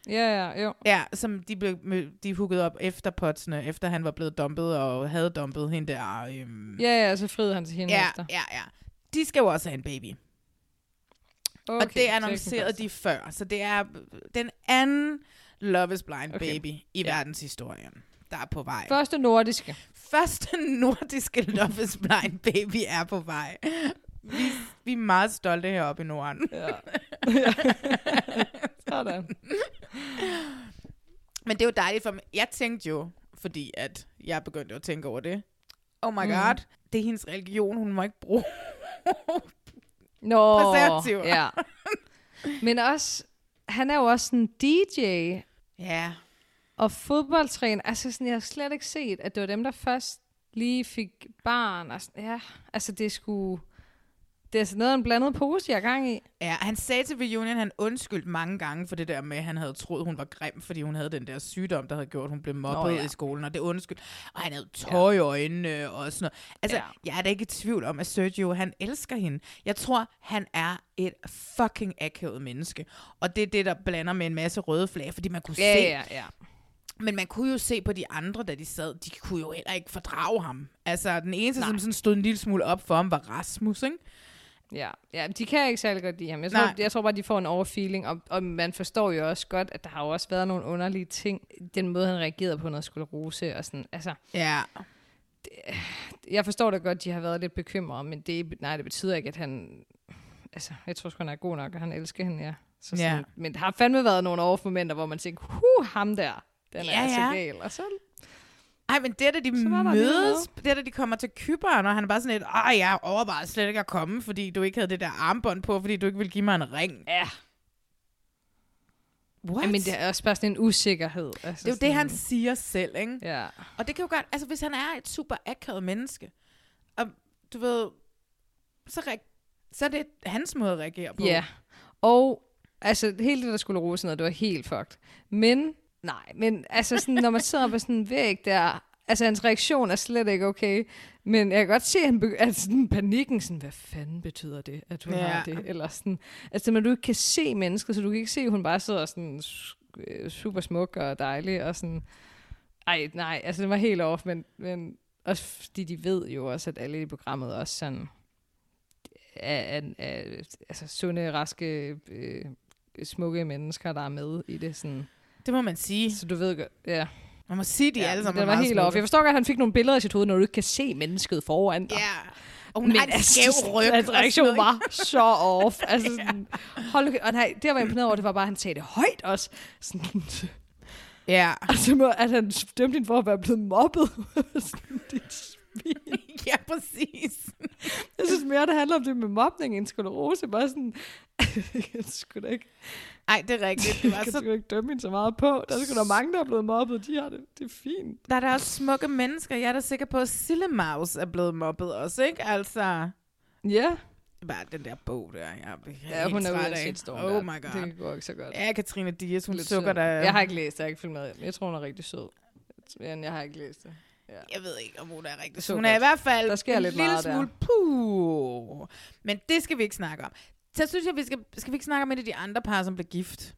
Ja, ja, jo. Ja, som de blev de hookede op efter potsene, efter han var blevet dumpet og havde dumpet hende der. Øhm. Ja, ja, så friede han til hende ja, efter. Ja, ja. De skal jo også have en baby. Okay, og det annoncerede de før. Så det er den anden Love is Blind Okay. baby i Ja. verdenshistorien, der er på vej. Første nordiske. Første nordiske Love is Blind baby er på vej. Vi, vi er meget stolte heroppe i Norden. Ja. Sådan. Men det er jo dejligt for mig. Jeg tænkte jo, fordi at jeg begyndte at tænke over det. Oh my Mm. god, det er hendes religion, hun må ikke bruge. Nå, Præservativer. ja. Men også, han er jo også en DJ Ja. og fodboldtræner. Altså, sådan, jeg har slet ikke set, at det var dem, der først lige fik barn. Og sådan, ja, altså det skulle... Det er sådan noget en blandet pose, jeg er gang i. Ja, han sagde til Reunion, han undskyldte mange gange for det der med, at han havde troet, hun var grim, fordi hun havde den der sygdom, der havde gjort, at hun blev mobbet Nå, ja. ja. i skolen, og det undskyld. Og han havde tår i øjnene og sådan noget. Altså, Ja. ja. jeg er da ikke i tvivl om, at Sergio, han elsker hende. Jeg tror, han er et fucking akavet menneske. Og det er det, der blander med en masse røde flag, fordi man kunne Ja, se... ja, ja. Men man kunne jo se på de andre, da de sad, de kunne jo heller ikke fordrage ham. Altså, den eneste, Nej. som sådan stod en lille smule op for ham, var Rasmus, ikke? Ja, ja de kan ikke særlig godt lide ham. Jeg tror, Nej. jeg tror bare, de får en overfeeling, og, og man forstår jo også godt, at der har jo også været nogle underlige ting. Den måde, han reagerede på noget sklerose og sådan. Altså, Ja. jeg forstår da godt, de har været lidt bekymrede, men det, nej, det betyder ikke, at han... Altså, jeg tror sgu, han er god nok, og han elsker hende, ja. Så sådan, Ja. Men der har fandme været nogle overmomenter, hvor man tænker, huh, ham der, den er Ja, altså ja. gal. Og så, Ej, men det er da de mødes, det er da de kommer til Kyberen, og han er bare sådan lidt, ej, jeg overvejede slet ikke at komme, fordi du ikke havde det der armbånd på, fordi du ikke ville give mig en ring. ja. What? Men det er også bare sådan en usikkerhed. Altså det er jo sådan, det, han siger selv, ikke? Ja. Og det kan jo godt, altså hvis han er et super akavet menneske, og du ved, så, reag- så er det hans måde at reagere på. Ja, og altså hele det der skulle rose noget, det var helt fucked. Men, nej, men altså sådan, når man sidder på sådan en væg der, altså hans reaktion er slet ikke okay, men jeg kan godt se, at, han at sådan panikken, sådan, hvad fanden betyder det, at hun Ja. har det, eller sådan, altså når du ikke kan se mennesket, så du kan ikke se, at hun bare sidder sådan øh, super smuk og dejlig, og sådan, ej, nej, altså det var helt off, men, men også fordi de ved jo også, at alle i programmet også sådan, af, af, af altså sunde, raske, øh, smukke mennesker, der er med i det. Sådan. Det må man sige. Så du ved godt, ja. Man må sige, de ja, alle sammen det var helt off. Jeg forstår godt, at han fik nogle billeder i sit hoved, når du ikke kan se mennesket foran dig. Ja. Og hun har en skæv ryg. Hans og reaktion var så off. Altså sådan, hold og nej, det, jeg var imponeret over, det var bare, at han sagde det højt også. Sådan, Ja. altså, må- at han dømte hende for at være blevet mobbet. sådan, dit svin. ja, præcis. Jeg synes mere, det handler om det med mobning end sklerose. Bare sådan, jeg skulle da ikke, Ej, det er rigtigt. Det var jeg kan så ikke dømme hende så meget på. Der er sgu da mange, der er blevet mobbet. De har det, det er fint. Der er da også smukke mennesker. Jeg er da sikker på, at Sillemaus er blevet mobbet også, ikke? Altså, Ja. bare den der bog der. Jeg er Ja, hun er ude af en shitstorm Oh my god. Det går ikke så godt. Ja, Katrine Dias, hun Lidt sukker der. Jeg har ikke læst, jeg har ikke filmet det. Jeg tror, hun er rigtig sød. Men jeg har ikke læst det. Ja. Jeg ved ikke, om hun er rigtig Så. Hun er i hvert fald Der sker en lidt lille meget der. smule puh. Men det skal vi ikke snakke om. Så synes jeg, vi skal, skal vi ikke snakke om et af de andre par, som blev gift.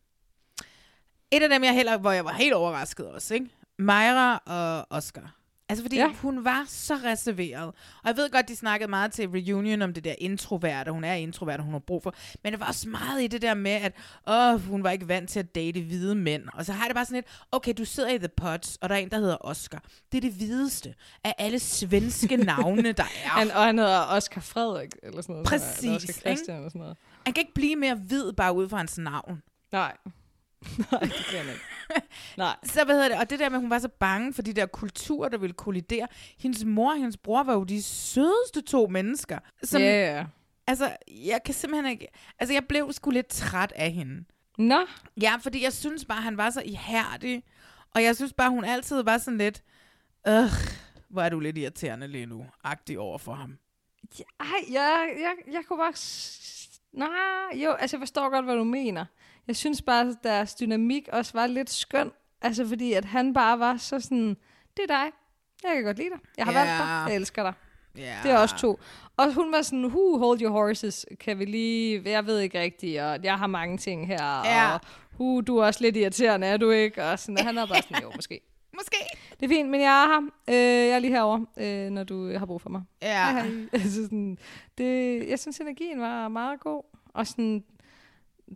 Et af dem, jeg heller, hvor jeg var helt overrasket også, ikke? Myra og Oscar. Altså fordi Ja. hun var så reserveret. Og jeg ved godt, de snakkede meget til reunion om det der introverte. Hun er introvert, og hun har brug for. Men det var også meget i det der med, at åh, hun var ikke vant til at date hvide mænd. Og så har det bare sådan lidt, okay, du sidder i The Pots, og der er en, der hedder Oscar. Det er det hvideste af alle svenske navne, der er. Han, og han hedder Oscar Frederik, eller sådan noget. Præcis, Eller Oscar? Christian, eller sådan noget. Han kan ikke blive mere hvid bare ud fra hans navn. Nej. Nej, det kan han ikke. Nej. Så hvad hedder det? Og det der med, at hun var så bange for de der kulturer, der ville kollidere. Hendes mor og hendes bror var jo de sødeste to mennesker. Som, Ja, ja. Altså, jeg kan simpelthen ikke... Altså, jeg blev sgu lidt træt af hende. Nå. Ja, fordi jeg synes bare, han var så ihærdig. Og jeg synes bare, hun altid var sådan lidt... Øh, hvor er du lidt irriterende lige nu. Agtig over for ham. Ej, jeg, jeg, jeg kunne bare... Nej, jo, altså jeg forstår godt, hvad du mener. Jeg synes bare, at deres dynamik også var lidt skøn. Altså fordi, at han bare var så sådan, det er dig. Jeg kan godt lide dig. Jeg har Ja. valgt dig. Jeg elsker dig. Ja. Det er også to. Og hun var sådan, who hold your horses, kan vi lige, jeg ved ikke rigtigt, og jeg har mange ting her, Ja. og hu, du er også lidt irriterende, er du ikke? Og sådan, og han er bare sådan, jo, måske. Måske. Det er fint, men jeg er her. Øh, jeg er lige herovre, øh, når du har brug for mig. Ja. Hej. altså sådan, det, jeg synes, energien var meget god. Og sådan,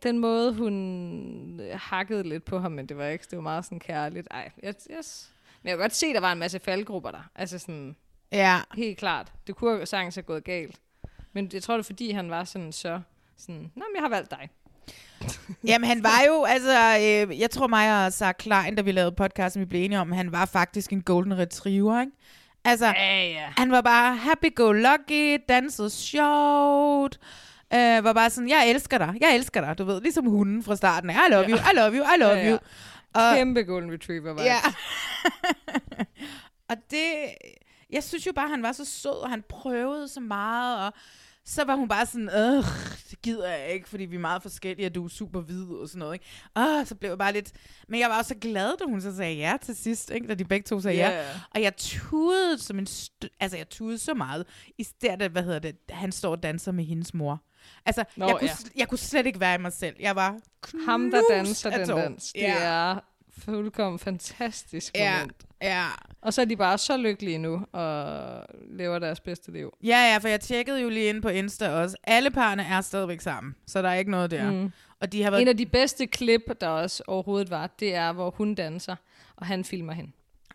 den måde, hun øh, hakkede lidt på ham, men det var ikke, det var meget sådan kærligt. Ej, jeg, yes. Men jeg kan godt se, at der var en masse faldgrupper der. Altså sådan, Ja. helt klart. Det kunne jo sagtens have gået galt. Men jeg tror, det er fordi, han var sådan så, sådan, nej, men jeg har valgt dig. Jamen, han var jo, altså, øh, jeg tror mig og Sarah Klein, da vi lavede podcasten, vi blev enige om, han var faktisk en golden retriever, ikke? Altså, Ja, ja. han var bare happy-go-lucky, dansede sjovt, øh, var bare sådan, jeg elsker dig, jeg elsker dig, du ved, ligesom hunden fra starten, I love you, I love you, I love Ja, ja. you. Og, Kæmpe golden retriever var Ja. og det, jeg synes jo bare, han var så sød, og han prøvede så meget, og så var hun bare sådan, øh, det gider jeg ikke, fordi vi er meget forskellige, og du er super hvid og sådan noget, ikke? Og så blev jeg bare lidt, men jeg var også så glad, da hun så sagde ja til sidst, ikke? Da de begge to sagde Ja, ja. ja. Og jeg tudede som en, st- altså jeg tudede så meget, i stedet, hvad hedder det, han står og danser med hendes mor. Altså, Nå, jeg, kunne, ja. jeg kunne slet ikke være i mig selv. Jeg var Ham, der danser den dans, det Ja. er fuldkommen fantastisk Ja, moment. ja. Og så er de bare så lykkelige nu, og lever deres bedste liv. Ja, ja, for jeg tjekkede jo lige ind på Insta også. Alle parerne er stadigvæk sammen, så der er ikke noget der. Mm. Og de har været... En af de bedste klip, der også overhovedet var, det er, hvor hun danser, og han filmer hende.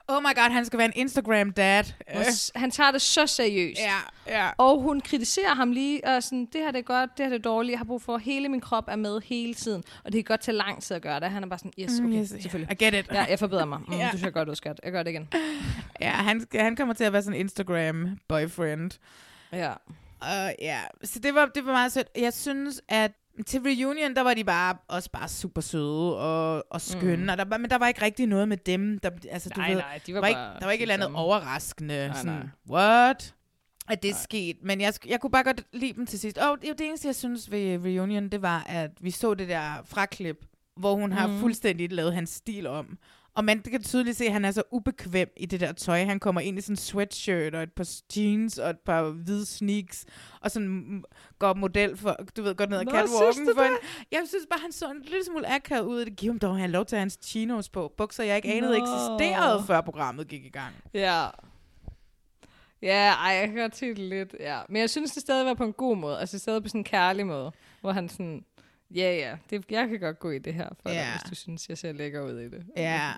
Oh my god, han skal være en Instagram-dad. S- han tager det så seriøst. Ja, ja. Og hun kritiserer ham lige, og sådan, det her det er godt, det her det er dårligt, jeg har brug for, hele min krop er med hele tiden, og det kan godt tage lang tid at gøre det. Han er bare sådan, yes, Mm, okay, yes, selvfølgelig. I get it. Ja, jeg forbedrer mig. Mm, Ja. Du ser godt ud, skat. Jeg gør det igen. Ja, han, han kommer til at være sådan en Instagram-boyfriend. Ja. Og ja, så det var, det var meget sødt. Jeg synes, at til reunion, der var de bare også bare super søde og, og skønne, mm. og der, var- men der var ikke rigtig noget med dem. Der, altså, du Nej, ved, nej, de var var ikke, der var ikke et eller andet overraskende. Nej, sådan, nej. what? At det er sket. Men jeg, jeg kunne bare godt lide dem til sidst. Og det, det eneste, jeg synes ved reunion, det var, at vi så det der fraklip, hvor hun har Mhm. fuldstændig lavet hans stil om. Og man kan tydeligt se, at han er så ubekvem i det der tøj. Han kommer ind i sådan en sweatshirt og et par jeans og et par hvide sneaks, og sådan går model for, du ved, går ned ad catwalken. for en, jeg synes bare, han så en lille smule akavet ud. Det giver ham dog, han lov til at have hans chinos på. Bukser, jeg ikke anede Nå. eksisterede, før programmet gik i gang. Ja. Ja, ej, jeg kan godt se det lidt, ja. Men jeg synes, det stadig var på en god måde. Altså stadig på sådan en kærlig måde. Hvor han sådan, ja, ja, det, jeg kan godt gå i det her for dig, Ja. hvis du synes, jeg ser lækker ud i det. Ja.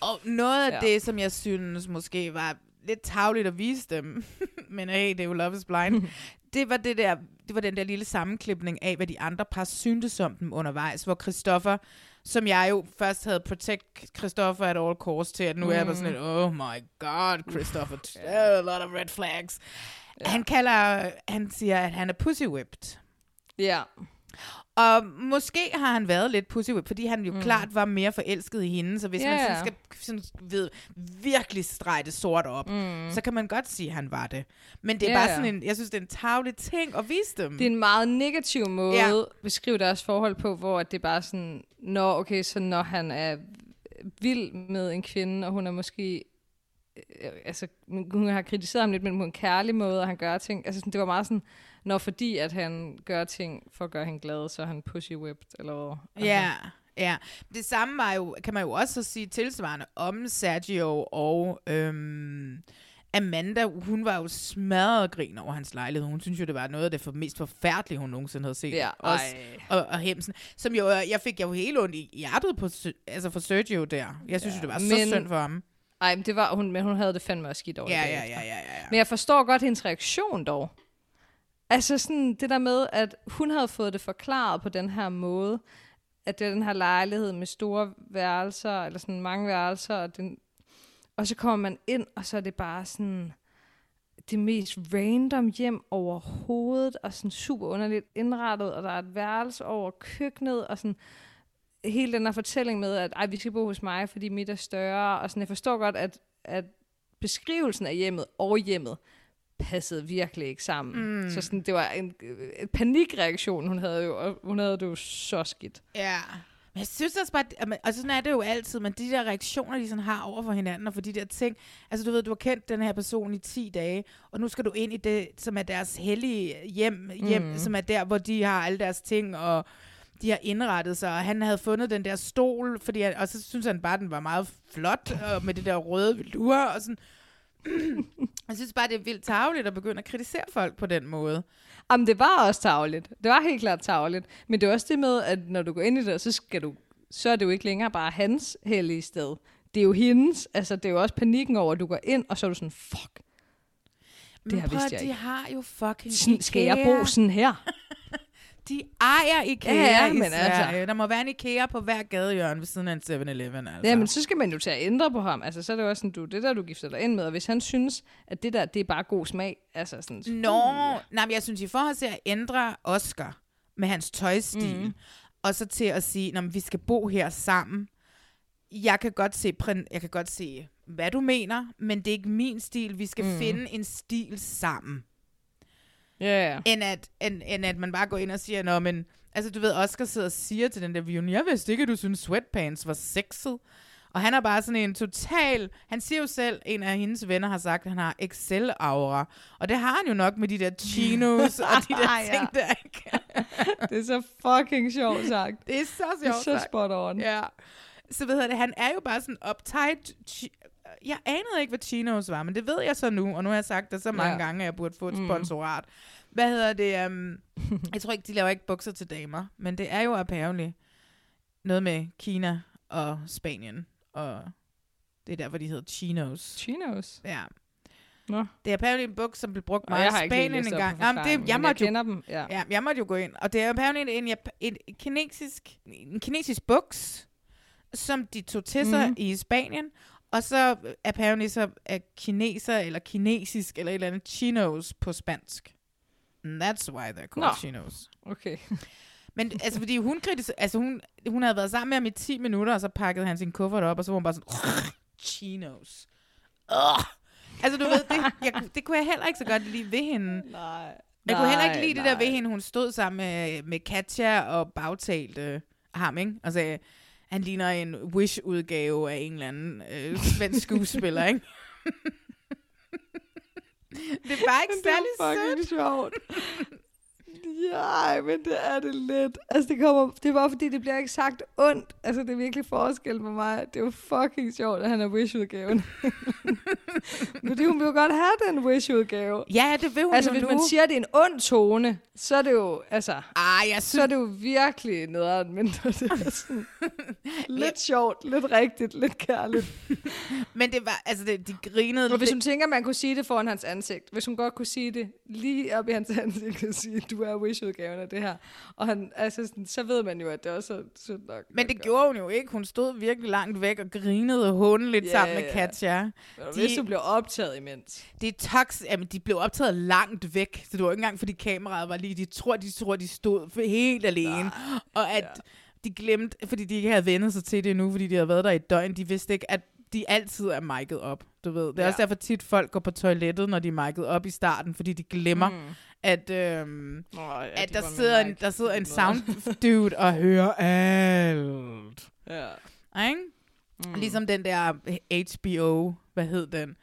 Og noget af Ja. det, som jeg synes måske var lidt tavligt at vise dem, men hey, det er jo Love is Blind, det var, det, der, det var den der lille sammenklipning af, hvad de andre par syntes om dem undervejs, hvor Christoffer, som jeg jo først havde protect Christoffer at all costs til, at nu mm. er jeg bare sådan lidt, oh my god, Christoffer, a lot of red flags. Ja. Han kalder, han siger, at han er pussy whipped. Ja. Og måske har han været lidt pussy whipped, fordi han jo mm. klart var mere forelsket i hende, så hvis Ja, man sådan skal sådan, ved, virkelig strege det sort op, mm. så kan man godt sige, at han var det. Men det er Ja, bare sådan en, jeg synes, det er en tavlig ting at vise dem. Det er en meget negativ måde Ja. at beskrive deres forhold på, hvor det er bare sådan, når, okay, så når han er vild med en kvinde, og hun er måske, øh, altså, hun har kritiseret ham lidt, men på en kærlig måde, og han gør ting, altså sådan, det var meget sådan, når fordi at han gør ting for at gøre hende glad, så er han pussy whipped, eller hvad. Altså, Ja, ja. Det samme var jo, kan man jo også sige tilsvarende om Sergio og øhm, Amanda. Hun var jo smadret grin over hans lejlighed. Hun synes jo, det var noget af det for, mest forfærdelige, hun nogensinde havde set. Ja, også, og, og Hemsen. Som jo, øh, jeg fik jo helt ondt i hjertet på, altså for Sergio der. Jeg synes ja, jo, det var men, så synd for ham. Ej, men det var hun, men hun havde det fandme også skidt over Ja, det ja, ja, ja, ja, ja. Men jeg forstår godt hendes reaktion dog. Altså sådan det der med, at hun havde fået det forklaret på den her måde, at det er den her lejlighed med store værelser, eller sådan mange værelser, og, den, og så kommer man ind, og så er det bare sådan det mest random hjem overhovedet, og sådan super underligt indrettet, og der er et værelse over køkkenet, og sådan hele den her fortælling med, at Ej, vi skal bo hos mig, fordi mit er større, og sådan, jeg forstår godt, at, at beskrivelsen af hjemmet og hjemmet passede virkelig ikke sammen. Mm. Så sådan, det var en, en panikreaktion, hun havde jo, og hun havde det jo så skidt. Ja. Men jeg synes også bare, at man- og sådan er det jo altid, men de der reaktioner, de sådan har over for hinanden, og for de der ting, altså du ved, du har kendt den her person i 10 dage, og nu skal du ind i det, som er deres hellige hjem, hjem Mm. som er der, hvor de har alle deres ting, og de har indrettet sig, og han havde fundet den der stol, fordi han, og så synes han bare, den var meget flot, og med det der røde velure, og sådan, Jeg synes bare, det er vildt tageligt at begynde at kritisere folk på den måde. Jamen, det var også tavligt. Det var helt klart tavligt. Men det er også det med, at når du går ind i det, så, skal du, så er det jo ikke længere bare hans hellige sted. Det er jo hendes. Altså, det er jo også panikken over, at du går ind, og så er du sådan, fuck. Det her vidste jeg de ikke. har jo fucking Sådan, skal jeg bo sådan her? De ejer IKEA Ja, ja, ja, i men Sverige. altså- Der må være en IKEA på hver gadehjørne ved siden af en 7-Eleven. Altså. Ja, men så skal man jo til at ændre på ham. Altså, så er det jo også sådan, du, det der, du gifter dig ind med. Og hvis han synes, at det der, det er bare god smag, altså sådan... Nå, nej, men jeg synes, i forhold til at ændre Oscar med hans tøjstil, mm. og så til at sige, at vi skal bo her sammen. Jeg kan godt se, jeg kan godt se, hvad du mener, men det er ikke min stil. Vi skal mm. finde en stil sammen. Ja. End at, end, end at man bare går ind og siger, Nå, men, altså du ved, Oscar sidder og siger til den der reunion, jeg vidste ikke, at du synes sweatpants var sexet. Og han er bare sådan en total... Han siger jo selv, en af hendes venner har sagt, at han har Excel-aura. Og det har han jo nok med de der chinos og de der Ja. ting der, ikke? Det er så fucking sjovt sagt. Det er så Det er sjovt så spot on. Ja. Så ved jeg det, han er jo bare sådan uptight... Jeg anede ikke, hvad chinos var, men det ved jeg så nu, og nu har jeg sagt det så mange Ja. gange, at jeg burde få et Mm. sponsorat. Hvad hedder det? Um, jeg tror ikke, de laver ikke bukser til damer, men det er jo apparently noget med Kina og Spanien, og det er derfor, de hedder chinos. Chinos? Ja. Nå. Det er apparently en buks, som blev brugt meget i Spanien læst en op gang. på Jamen, det, jeg, jeg måtte jo, dem, ja. ja, jeg måtte jo gå ind. Og det er apparently en, en, en kinesisk, en kinesisk buks, som de tog til sig mm. i Spanien. Og så øh, apparently så er kineser, eller kinesisk, eller et eller andet chinos på spansk. And that's why they're called Nå. chinos. Okay. Men altså, fordi hun kritis- altså hun, hun havde været sammen med ham i 10 minutter, og så pakkede han sin kuffert op, og så var hun bare sådan, chinos. Ugh. Altså, du ved, det, jeg, det kunne jeg heller ikke så godt lide ved hende. Nej. Jeg kunne heller ikke Nej, lide det der nej. ved hende, hun stod sammen med, med Katja og bagtalte ham, ikke? Og sagde, han ligner en Wish-udgave af en eller anden øh, svensk skuespiller, ikke? det er bare ikke Det er særlig fucking sødt. sjovt. Ja, men det er det lidt. Altså, det, kommer, det er bare fordi, det bliver ikke sagt ondt. Altså, det er virkelig forskel på mig. Det er jo fucking sjovt, at han er Wish-udgaven. Fordi hun vil jo godt have den Wish-udgave. Ja, det vil hun Altså, hvis nu. man siger, at det er en ond tone, så er det jo, altså... Ah, jeg Så er det jo virkelig nederen, men det er sådan lidt sjovt, lidt rigtigt, lidt kærligt. Men det var, altså, det, de grinede Og hvis hun tænker, at man kunne sige det foran hans ansigt, hvis hun godt kunne sige det lige op i hans ansigt, og sige, du er Wish-udgaven af det her, og han, altså, sådan, så ved man jo, at det også er synd nok. Men det gjorde hun jo ikke. Hun stod virkelig langt væk og grinede håndeligt Ja, sammen med ja. Katja. Og hvis du bliver optaget imens. Det er tox, jamen, de blev optaget langt væk, så det var ikke engang, fordi kameraet var lige, de tror, de tror, de stod helt alene, Nej, og at ja. de glemte, fordi de ikke havde vendt sig til det endnu, fordi de havde været der i et døgn, de vidste ikke, at de altid er mic'et op, du ved. Det er ja. også derfor tit folk går på toilettet, når de er mic'et op i starten, fordi de glemmer, Mm. At, øhm, Nå, ja, at de der sidder, en, der sidder en sound dude og hører alt. Ja. Ikke? Mm. Ligesom den der HBO, hvad hed den,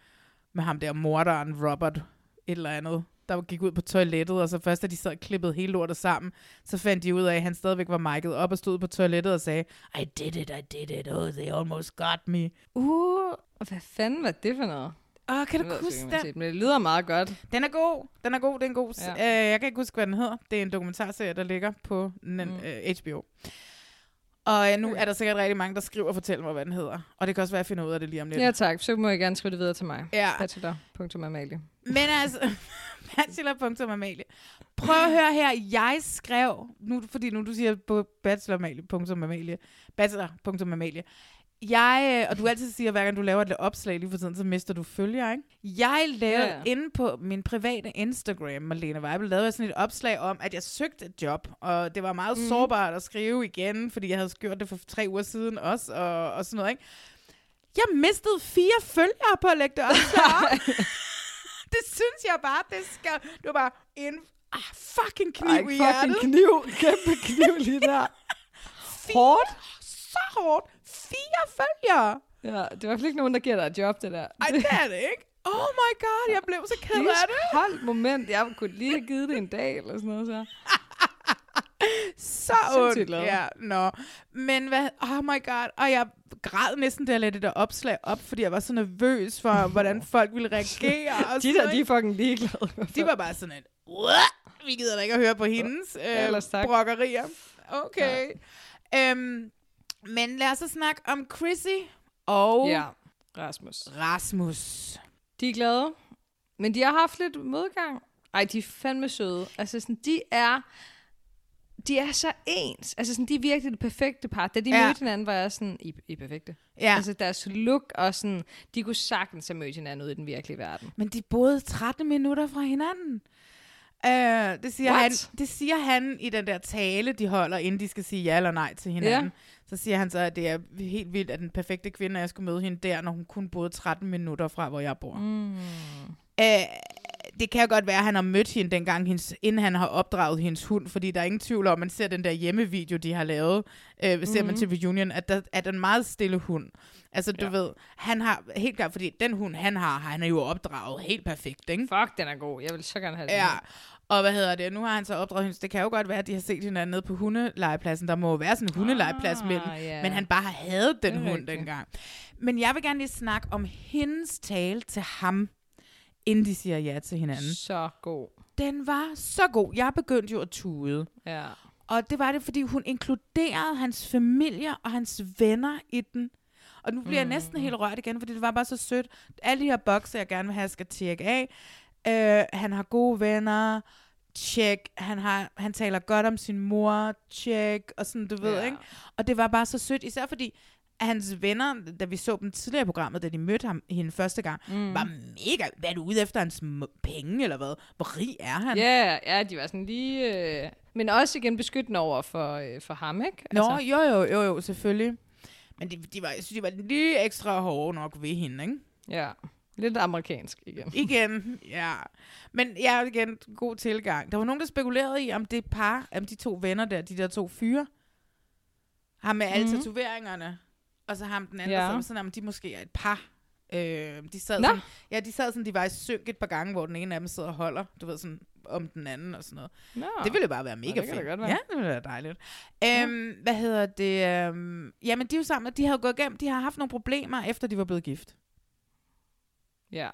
med ham der morderen Robert, et eller andet, der gik ud på toilettet, og så først da de sad og klippede hele lortet sammen, så fandt de ud af, at han stadigvæk var mic'et op og stod på toilettet og sagde, I did it, I did it, oh, they almost got me. Uh, hvad fanden var det for noget? Åh, kan du jeg huske ikke, den? set, Men det lyder meget godt. Den er god. Den er god. Det er god. Ja. Øh, jeg kan ikke huske, hvad den hedder. Det er en dokumentarserie, der ligger på den, Mm. øh, HBO. Og øh, nu er der sikkert rigtig mange, der skriver og fortæller mig, hvad den hedder. Og det kan også være, at jeg finder ud af det lige om lidt. Ja tak, så må jeg gerne skrive det videre til mig. Ja. Bachelor.amalie. Men altså, bachelor.amalie. Prøv at høre her, jeg skrev, nu, fordi nu du siger på bachelor.amalie, bachelor.amalie, jeg, øh, og du altid siger, hver gang du laver et opslag lige for tiden, så mister du følger, ikke? Jeg lavede ja. inde på min private Instagram, Marlene Weibel, lavede jeg sådan et opslag om, at jeg søgte et job, og det var meget mm. sårbart at skrive igen, fordi jeg havde gjort det for tre uger siden også, og, og sådan noget, ikke? Jeg mistede fire følgere på at lægge det opslag. det synes jeg bare, det skal... Det var bare en ah, fucking kniv Ej, i fucking hjertet. kniv. Kæmpe kniv lige der. Hårdt. Så hårdt. Fire følgere. Ja, det er i hvert fald ikke nogen, der giver dig et job, det der. Ej, det er det ikke. Oh my god, jeg blev så ked af det. Hold moment, jeg kunne lige have givet det en dag, eller sådan noget så. så ondt. Ja, nå. Men hvad, oh my god, og jeg græd næsten, da jeg lagde det der opslag op, fordi jeg var så nervøs for, hvordan folk ville reagere. Og De der, de er fucking ligeglade. de var bare sådan et, "What? vi gider da ikke at høre på hendes øh, brokkerier. Okay. Ja. Øhm, men lad os så snakke om Chrissy og Ja, Rasmus. Rasmus. De er glade, men de har haft lidt modgang. Ej, de er fandme søde. Altså, sådan, de er... De er så ens. Altså, sådan, de er virkelig det perfekte par. Da de Ja. mødte hinanden, var jeg sådan, I, I er perfekte. Ja. Altså, deres look og sådan, de kunne sagtens have mødt hinanden ude i den virkelige verden. Men de boede 13 minutter fra hinanden. Øh, det, siger What? han, det siger han i den der tale, de holder, inden de skal sige ja eller nej til hinanden. Ja. Så siger han så, at det er helt vildt, at den perfekte kvinde, jeg skulle møde hende der, når hun kun boede 13 minutter fra, hvor jeg bor. Mm. Øh, det kan godt være, at han har mødt hende dengang, hendes, inden han har opdraget hendes hund, fordi der er ingen tvivl om, at man ser den der hjemmevideo, de har lavet, øh, ser man Mhm. til reunion, at der er den meget stille hund. Altså, du Ja. ved, han har helt klart, fordi den hund, han har, han er jo opdraget helt perfekt, ikke? Fuck, den er god. Jeg vil så gerne have den. Ja, og hvad hedder det? Nu har han så opdraget hende. Det kan jo godt være, at de har set hinanden nede på hundelegepladsen. Der må jo være sådan en hundelegeplads Ah, mellem. ja. Men han bare havde den hund rigtigt. dengang. Men jeg vil gerne lige snakke om hendes tale til ham, inden de siger ja til hinanden. Så god. Den var så god. Jeg begyndte jo at tude. Ja. Og det var det, fordi hun inkluderede hans familie og hans venner i den. Og nu bliver jeg næsten helt rørt igen, fordi det var bare så sødt. Alle de her bokser, jeg gerne vil have, skal tjekke af. Øh, han har gode venner. Tjek. Han, har, han taler godt om sin mor. Tjek. Og sådan, du ved, Ja. ikke? Og det var bare så sødt, især fordi hans venner, da vi så dem tidligere i programmet, da de mødte ham hende første gang, mm. var mega, hvad er du ude efter hans penge, eller hvad? Hvor rig er han? Ja, ja, de var sådan lige... Øh, men også igen beskyttende over for, øh, for ham, ikke? Nå, altså. jo, jo, jo, jo, selvfølgelig. Men de, de var, jeg synes, de var lige ekstra hårde nok ved hende, ikke? Ja, lidt amerikansk igen. Igen, ja. Men ja, igen, god tilgang. Der var nogen, der spekulerede i, om det par, om de to venner der, de der to fyre, ham med alle Mhm. mm. tatoveringerne, og så ham den anden, Ja. ja. som sådan, om de måske er et par. Øh, de sad Nå. sådan, ja, de sad sådan, de var i synk et par gange, hvor den ene af dem sidder og holder, du ved, sådan om den anden og sådan noget. Nå. Det ville jo bare være mega det kan fedt. godt være. Ja, det ville være dejligt. Øhm, hvad hedder det? Øhm, jamen, de er jo sammen, de har gået igennem, de har haft nogle problemer, efter de var blevet gift. Ja.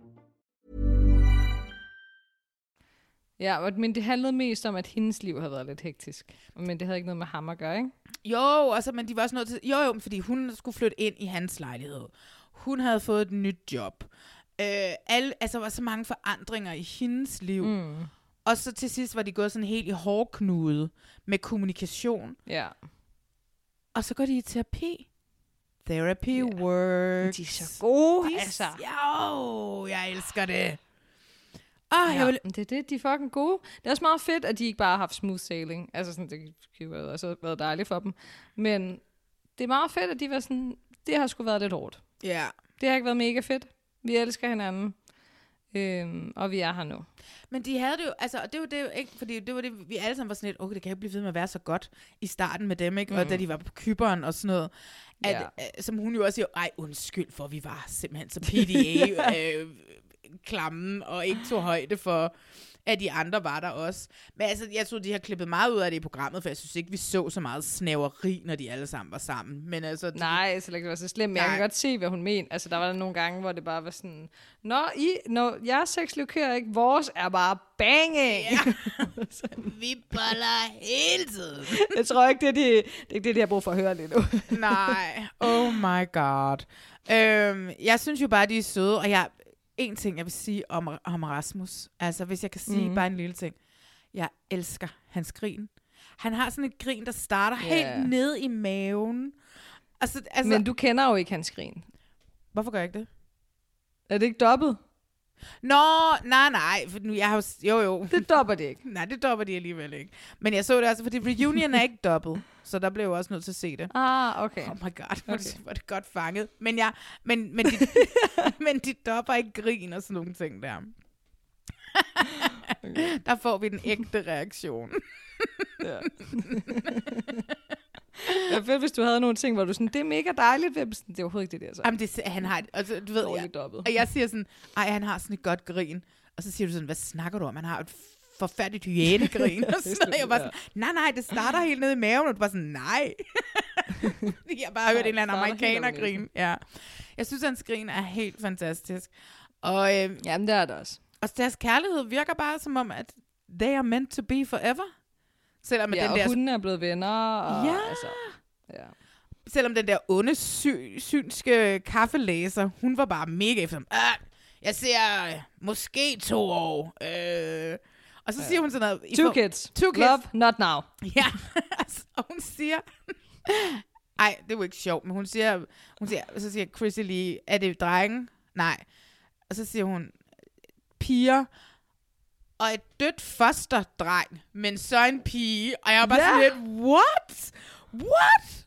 Ja, og- men det handlede mest om, at hendes liv havde været lidt hektisk. Men det havde ikke noget med ham at gøre, ikke? Jo, altså, men de var også nødt til... Jo, jo, fordi hun skulle flytte ind i hans lejlighed. Hun havde fået et nyt job. Øh, alle, altså, der var så mange forandringer i hendes liv. Mm. Og så til sidst var de gået sådan helt i hårdknude med kommunikation. Ja. Og så går de i terapi. Therapy yeah. works. De er så gode, de, altså. Jo, jeg elsker det. Ah, ja, jeg vil, det er det, de er fucking gode. Det er også meget fedt, at de ikke bare har haft smooth sailing. Altså sådan, det kunne jo også været dejligt for dem. Men det er meget fedt, at de var sådan, det har sgu været lidt hårdt. Ja. Det har ikke været mega fedt. Vi elsker hinanden. Øhm, og vi er her nu. Men de havde det jo, altså, og det var det jo ikke, fordi det var det, vi alle sammen var sådan lidt, okay, det kan ikke blive ved med at være så godt i starten med dem, ikke? Mm. Og da de var på Kyberen og sådan noget, at, Ja. ja. som hun jo også siger, ej, undskyld for, vi var simpelthen så PDA, øh, klamme, og ikke tog højde for, at de andre var der også. Men altså, jeg tror, de har klippet meget ud af det i programmet, for jeg synes ikke, vi så så meget snæveri, når de alle sammen var sammen. Men altså, de, Nej, så det var så slemt, men jeg kan godt se, hvad hun mener. Altså, der var der nogle gange, hvor det bare var sådan, Nå, I, når jeres sexliv kører ikke, vores er bare banging. Ja. vi boller hele tiden. jeg tror ikke, det er, de, det er det, de har brug for at høre lige nu. Nej, oh my god. Øhm, jeg synes jo bare, de er søde, og jeg, en ting, jeg vil sige om, om Rasmus, altså hvis jeg kan sige mm. bare en lille ting. Jeg elsker hans grin. Han har sådan et grin, der starter Ja. helt ned i maven. Altså, altså, Men du kender jo ikke hans grin. Hvorfor gør jeg ikke det? Er det ikke dobbelt? Nå, nej, nej. For nu, jeg har jo, jo. Det dopper de ikke. nej, det dopper de alligevel ikke. Men jeg så det også, fordi reunion er ikke dobbelt. Så der blev jeg også nødt til at se det. Ah, okay. Oh my god, hvor Okay. okay. var det godt fanget. Men, jeg, men, men, de, men de dopper ikke grin og sådan nogle ting der. okay. Der får vi den ægte reaktion. Ja. Er fedt, hvis du havde nogle ting, hvor du sådan, det er mega dejligt. Hvem sådan, Det er overhovedet ikke det der, så. Jamen, det, han har, altså, du ved, jeg, og jeg siger sådan, ej, han har sådan et godt grin. Og så siger du sådan, hvad snakker du om? Han har et forfærdeligt hyænegrin. og sådan, og jeg var sådan, nej, nej, det starter helt ned i maven. Og du var sådan, nej. jeg har bare hørt en eller anden amerikaner grin. Ja. Jeg synes, hans grin er helt fantastisk. Og, øh, Jamen, det er det også. og deres kærlighed virker bare som om, at they are meant to be forever. Selvom Ja, den og der hunden er blevet venner. Og, Ja. Altså, ja. selvom den der onde, sy- synske kaffelæser, hun var bare mega efter. Ah, jeg ser øh, måske to år. Øh. Og så siger hun sådan noget. Two for- kids. Two kids. Love, not now. Ja, altså, og hun siger... Ej, det var ikke sjovt, men hun siger, hun siger, så siger Chrissy lige, er det drenge? Nej. Og så siger hun, piger, og et dødt fosterdreng, men så en pige. Og jeg var bare Ja. sådan lidt, what? What?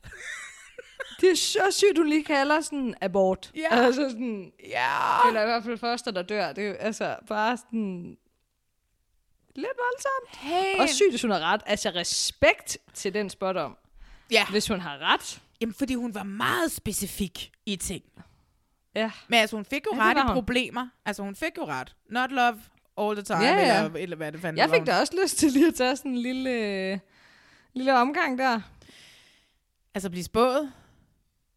Det er så sygt, du lige kalder sådan abort. Ja. Altså sådan, Ja. eller i hvert fald første, der dør. Det er altså bare sådan lidt voldsomt. Hey. Og sygt, hvis hun har ret. Altså respekt til den spot om. Ja. Hvis hun har ret. Jamen, fordi hun var meget specifik i ting. Ja. Men altså, hun fik jo Ja, ret i problemer. Altså, hun fik jo ret. Not love all the time, Ja, ja. Eller, eller hvad det fanden Jeg fik da også lyst til lige at tage sådan en lille, lille omgang der. Altså, blive spået?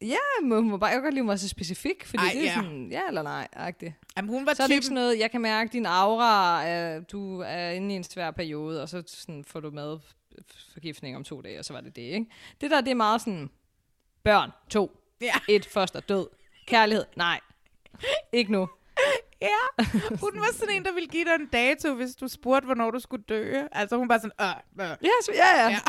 Ja, men hun var bare, jeg kan godt lide, var så specifik, fordi Ej, det er ja. sådan, ja eller nej, agtigt. Jamen, hun var Så er det ikke sådan noget, jeg kan mærke din aura, øh, du er inde i en svær periode, og så sådan, får du mad forgiftning om to dage, og så var det det, ikke? Det der, det er meget sådan, børn, to, ja. et, foster, død, kærlighed, nej, ikke nu. Ja, hun var sådan en, der ville give dig en dato, hvis du spurgte, hvornår du skulle dø. Altså, hun var sådan, øh, øh. Ja, så, ja, ja. ja.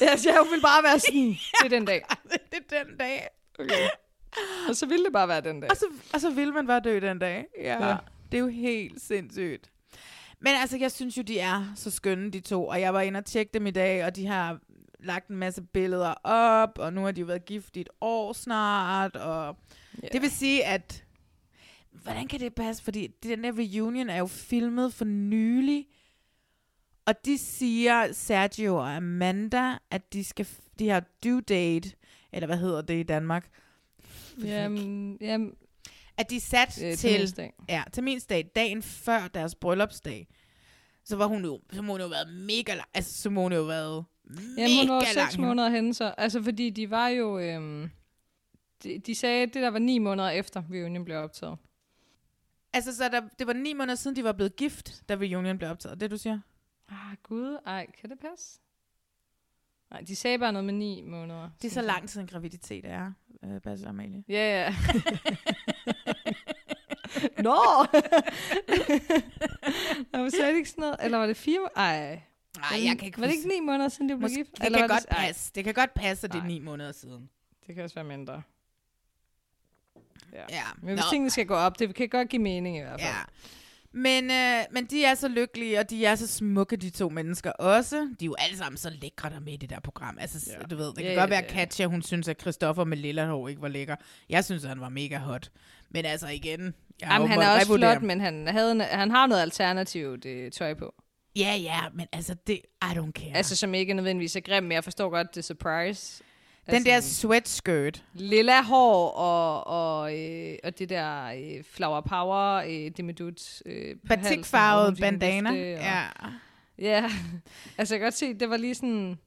ja så jeg ville bare være sådan, det er den dag. det er den dag. Okay. Og så ville det bare være den dag. Og så, og så ville man bare dø den dag. Ja. Ja. ja. Det er jo helt sindssygt. Men altså, jeg synes jo, de er så skønne, de to. Og jeg var inde og tjekke dem i dag, og de har lagt en masse billeder op, og nu har de jo været gift i et år snart, og Yeah. det vil sige, at hvordan kan det passe? Fordi den der reunion er jo filmet for nylig, og de siger, Sergio og Amanda, at de skal, de har due date, eller hvad hedder det i Danmark? Jamen, jamen, at de sat Øh, til, ja, terminsdag, dagen før deres bryllupsdag. Så var hun jo, så må hun jo været mega lang, altså så må hun jo været Jamen, hun var mega seks lang. måneder henne, så. Altså, fordi de var jo... Øhm, de, de sagde, at det der var ni måneder efter, reunion blev optaget. Altså, så der, det var ni måneder siden, de var blevet gift, da reunion blev optaget. Det, du siger? Ah, gud. Ej, kan det passe? Nej, de sagde bare noget med ni måneder. Det er så lang tid, en graviditet er, øh, og Amalie. Ja, ja. Nå! Nå, så er det ikke sådan noget... Eller var det fire må- Ej. Nej, jeg kan ikke Var det ikke ni måneder siden, de blev gift? det, Eller kan godt ej, passe. det kan godt passe, at det er ni måneder siden. Det kan også være mindre. Ja. Ja. Men hvis Nå. tingene skal gå op, det kan godt give mening i hvert fald. Ja. Men, øh, men de er så lykkelige, og de er så smukke, de to mennesker også. De er jo alle sammen så lækre, der er med i det der program. Altså, ja. du ved, det kan Ja, godt ja, være, det er. Katja, hun synes, at Christoffer med lilla hår ikke var lækker. Jeg synes, at han var mega hot. Men altså igen, jeg Jamen, han er også flot, men han, havde, han har noget alternativt øh, tøj på. Ja, ja, men altså, det, I don't care. Altså, som ikke nødvendigvis er grim, men jeg forstår godt det surprise. Den der sweatskirt. Lilla hår og, og, øh, og det der øh, flower power, øh, det med dut. Øh, Batikfarvet bandana. og- Ja. Ja, altså jeg kan godt se, det var lige sådan...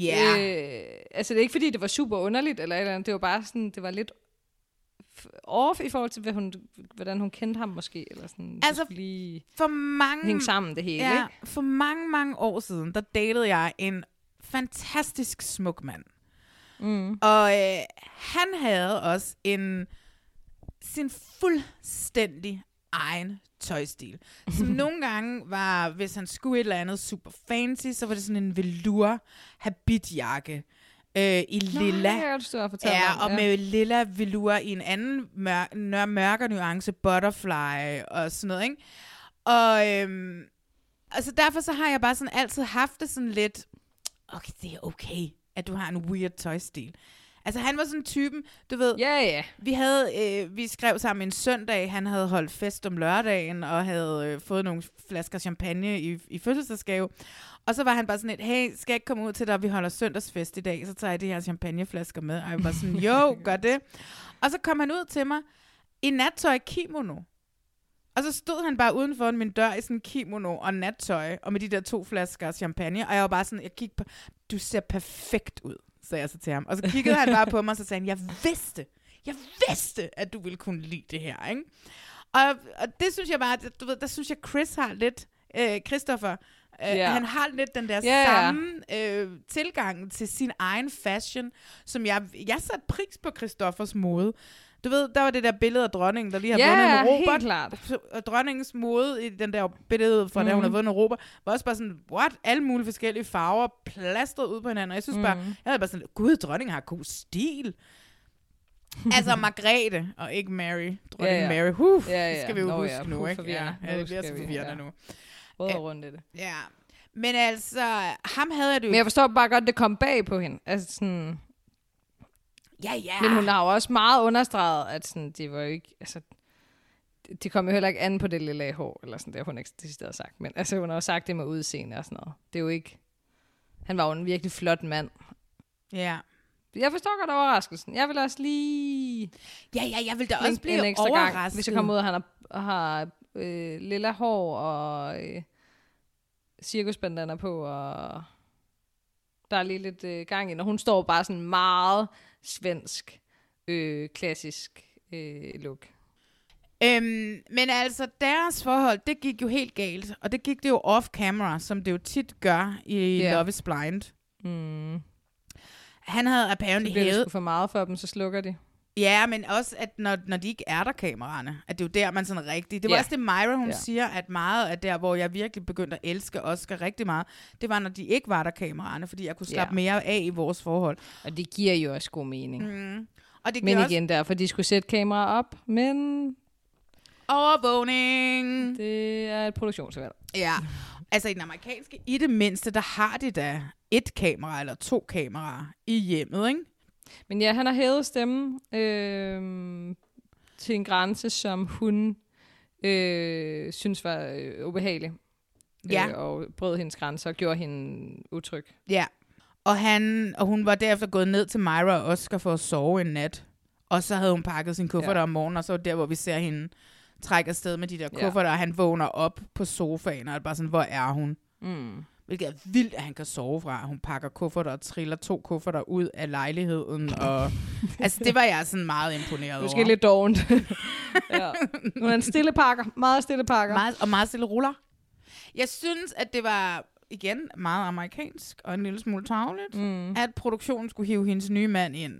Ja. Øh, altså det er ikke fordi, det var super underligt, eller eller andet. Det var bare sådan, det var lidt off i forhold til, hvad hun, hvordan hun kendte ham måske. Eller sådan, Altså, lige For mange... hænge sammen det hele, ja, ikke? For mange, mange år siden, der datede jeg en fantastisk smuk mand. Mm. Og øh, han havde også en sin fuldstændig egen tøjstil. Som nogle gange var, hvis han skulle et eller andet super fancy, så var det sådan en velour habitjakke øh, i Nå, lilla. det jeg at fortælle Ja, om, og ja. med lilla velour i en anden mør- mørkere nuance, butterfly og sådan noget, ikke? Og øhm, altså derfor så har jeg bare sådan altid haft det sådan lidt, okay, det er okay, at du har en weird tøjstil. Altså han var sådan typen, du ved, ja, ja. vi havde, øh, vi skrev sammen en søndag, han havde holdt fest om lørdagen, og havde øh, fået nogle flasker champagne i, i fødselsdagsgave. Og så var han bare sådan et, hey, skal jeg ikke komme ud til dig, vi holder søndagsfest i dag, så tager jeg de her champagneflasker med. Og jeg var sådan, jo, gør det. Og så kom han ud til mig i nattøj kimono. Og så stod han bare uden for min dør i sådan en kimono og nattøj, og med de der to flasker champagne, og jeg var bare sådan, jeg kiggede på, du ser perfekt ud, sagde jeg så til ham. Og så kiggede han bare på mig, og så sagde han, jeg vidste, jeg vidste, at du ville kunne lide det her, ikke? Og, og det synes jeg bare, du ved, der synes jeg, Chris har lidt, øh, Christopher, øh, Ja. han har lidt den der ja. samme øh, tilgang til sin egen fashion, som jeg, jeg satte pris på Christoffers mode. Du ved, der var det der billede af dronningen, der lige har Ja, vundet en helt robot. klart. Og dronningens mode i den der billede fra, mm. da hun Mhm. har vundet en robot, var også bare sådan, what? Alle mulige forskellige farver, plastret ud på hinanden. Og jeg synes mm. bare, Mhm. jeg havde bare sådan, gud, dronningen har god stil. altså Margrethe, og ikke Mary. Dronning Ja, ja. Mary. Huh, Ja, det ja. skal vi jo Nå, huske ja. nu, ikke? Ja, ja, det bliver så forvirrende ja. nu. Ja. og rundt i det. Ja. Men altså, ham havde jeg det jo... Men jeg forstår bare godt, det kom bag på hende. Altså sådan... Ja, ja. Men hun har jo også meget understreget, at sådan, det var jo ikke... Altså, det- kom jo heller ikke an på det lille hår, eller sådan, det har hun ikke decideret sagt. Men altså, hun har jo sagt det med udseende og sådan noget. Det er jo ikke... Han var jo en virkelig flot mand. Ja. Jeg forstår godt overraskelsen. Jeg vil også lige... Ja, ja, jeg vil da også blive en ekstra gang, overrasket. hvis jeg kommer ud, og han har, har øh, lilla hår og øh, cirkusbandana på, og der er lige lidt øh, gang i, når hun står bare sådan meget svensk, øh, klassisk øh, look. Øhm, men altså, deres forhold, det gik jo helt galt. Og det gik det jo off-camera, som det jo tit gør i Ja. Love is Blind. Mm. Han havde apparently det hævet... for meget for dem, så slukker de. Ja, men også, at når, når de ikke er der, kameraerne, at det er jo der, man sådan rigtig... Det var Ja. også det, Myra, hun Ja. siger, at meget af der, hvor jeg virkelig begyndte at elske Oscar rigtig meget, det var, når de ikke var der, kameraerne, fordi jeg kunne slappe Ja. mere af i vores forhold. Og det giver jo også god mening. Mm. Og det Men giver igen, derfor de skulle sætte kamera op, men også overvågning. det er et produktionsvalg. Ja, altså i den amerikanske, i det mindste, der har de da et kamera eller to kameraer i hjemmet, ikke? Men ja, han har hævet stemmen øh, til en grænse, som hun øh, synes var øh, ubehagelig. Ja. Øh, og brød hendes grænser og gjorde hende utryg. Ja. Og, han, og hun var derefter gået ned til Myra og Oscar for at sove en nat. Og så havde hun pakket sin kuffert Ja. ja. om morgenen, og så var der, hvor vi ser hende trække afsted med de der Ja. kufferter, og han vågner op på sofaen, og er bare sådan, hvor er hun? Mm. Hvilket er vildt, at han kan sove fra. Hun pakker kufferter og triller to kufferter ud af lejligheden. Og, altså, det var jeg sådan meget imponeret Måske over. lidt dovent. ja. Nu er han stille pakker. Meget stille pakker. Meget, og meget stille ruller. Jeg synes, at det var igen meget amerikansk og en lille smule tavligt, Mm. at produktionen skulle hive hendes nye mand ind.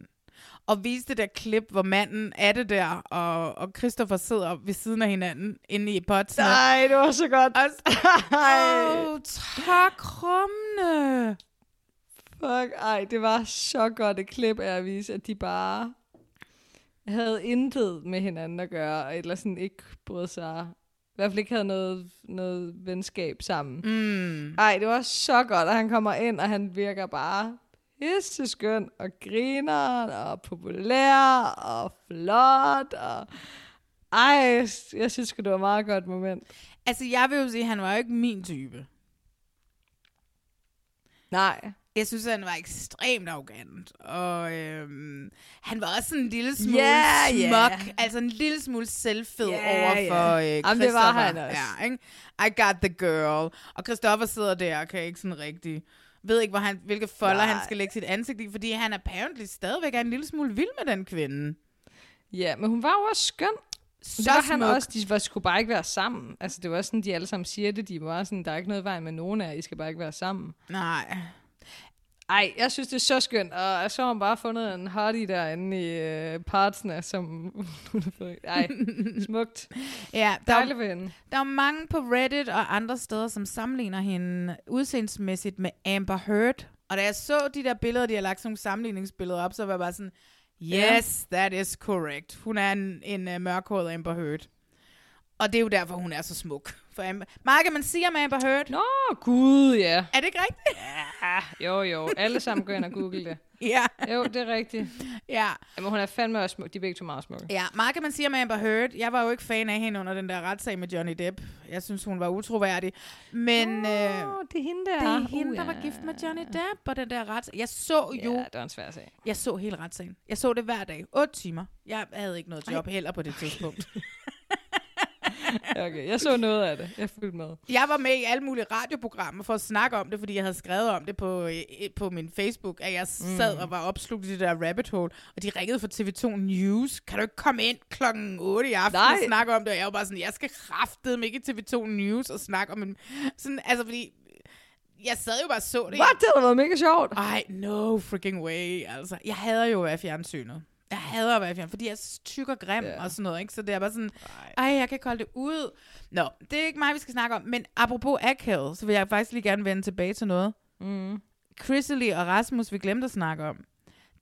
Og vise det der klip, hvor manden er det der, og, og Christopher sidder ved siden af hinanden inde i potten. Nej, det var så godt. Åh, oh, tak, krummene. Fuck, ej, det var så godt et klip af at vise, at de bare havde intet med hinanden at gøre, eller sådan ikke brød sig, i hvert fald ikke havde noget, noget venskab sammen. Mm. Ej, det var så godt, at han kommer ind, og han virker bare skøn og griner og populær og flot og ej, jeg synes det var et meget godt moment. Altså, jeg vil jo sige, at han var jo ikke min type. Nej. Jeg synes, han var ekstremt arrogant. Og øhm, han var også sådan en lille smule Ja, smuk. ja. Altså en lille smule selvfed Ja, over for øh, Jamen, det var han også. Ja, ikke? I got the girl. Og Christopher sidder der og kan ikke sådan rigtig... Ved ikke, hvor han, hvilke folder Nej. han skal lægge sit ansigt i, fordi han apparently stadigvæk er en lille smule vild med den kvinde. Ja, men hun var jo også skøn. Så det var han smuk. også. De var, skulle bare ikke være sammen. Altså, det var sådan, de alle sammen siger det. De var sådan, der er ikke noget vej med nogen af jer. I skal bare ikke være sammen. Nej. Ej, jeg synes, det er så skønt. Og så har hun bare fundet en hottie derinde i øh, partsene, som. Ej, smukt. Ja, der, Dejligt er, ved hende. der er mange på Reddit og andre steder, som sammenligner hende udseendsmæssigt med Amber Heard. Og da jeg så de der billeder, de har lagt sådan nogle sammenligningsbilleder op, så var jeg bare sådan, yes, that is correct. Hun er en, en uh, mørkhåret Amber Heard. Og det er jo derfor, hun er så smuk. For Amber... Kan man sige om Amber Heard? Nå, gud, ja. Er det ikke rigtigt? Ja, jo, jo. Alle sammen går ind og google det. Ja. Jo, det er rigtigt. Ja. Jamen, hun er fandme også smuk. De er begge to meget smukke. Ja, kan man sige om Amber Heard. Jeg var jo ikke fan af hende under den der retssag med Johnny Depp. Jeg synes, hun var utroværdig. Men øh, det er hende der. det er hende, Uh, der var gift med Johnny Depp og den der retssag. Jeg så jo... Ja, det var en svær sag. Jeg så hele retssagen. Jeg så det hver dag. 8 timer. Jeg havde ikke noget job heller på det tidspunkt. Okay, jeg så noget af det. Jeg fulgte med. Jeg var med i alle mulige radioprogrammer for at snakke om det, fordi jeg havde skrevet om det på, på min Facebook, at jeg sad Mm. og var opslugt i det der rabbit hole, og de ringede fra TV2 News. Kan du ikke komme ind klokken 8 i aften Nej. og snakke om det? Og jeg var bare sådan, jeg skal kraftedeme ikke i TV2 News og snakke om en... Sådan, altså, fordi jeg sad jo bare og så det. What? Det havde været mega sjovt. Ej, no freaking way. Altså, jeg hader jo at være fjernsynet. Jeg hader at være i fjernsynet, fordi jeg er tyk og grim Ja. og sådan noget, ikke? Så det er bare sådan, ej, jeg kan ikke holde det ud. Nå, det er ikke mig, vi skal snakke om. Men apropos akavet, så vil jeg faktisk lige gerne vende tilbage til noget. Mm. Chrisley og Rasmus, vi glemte at snakke om.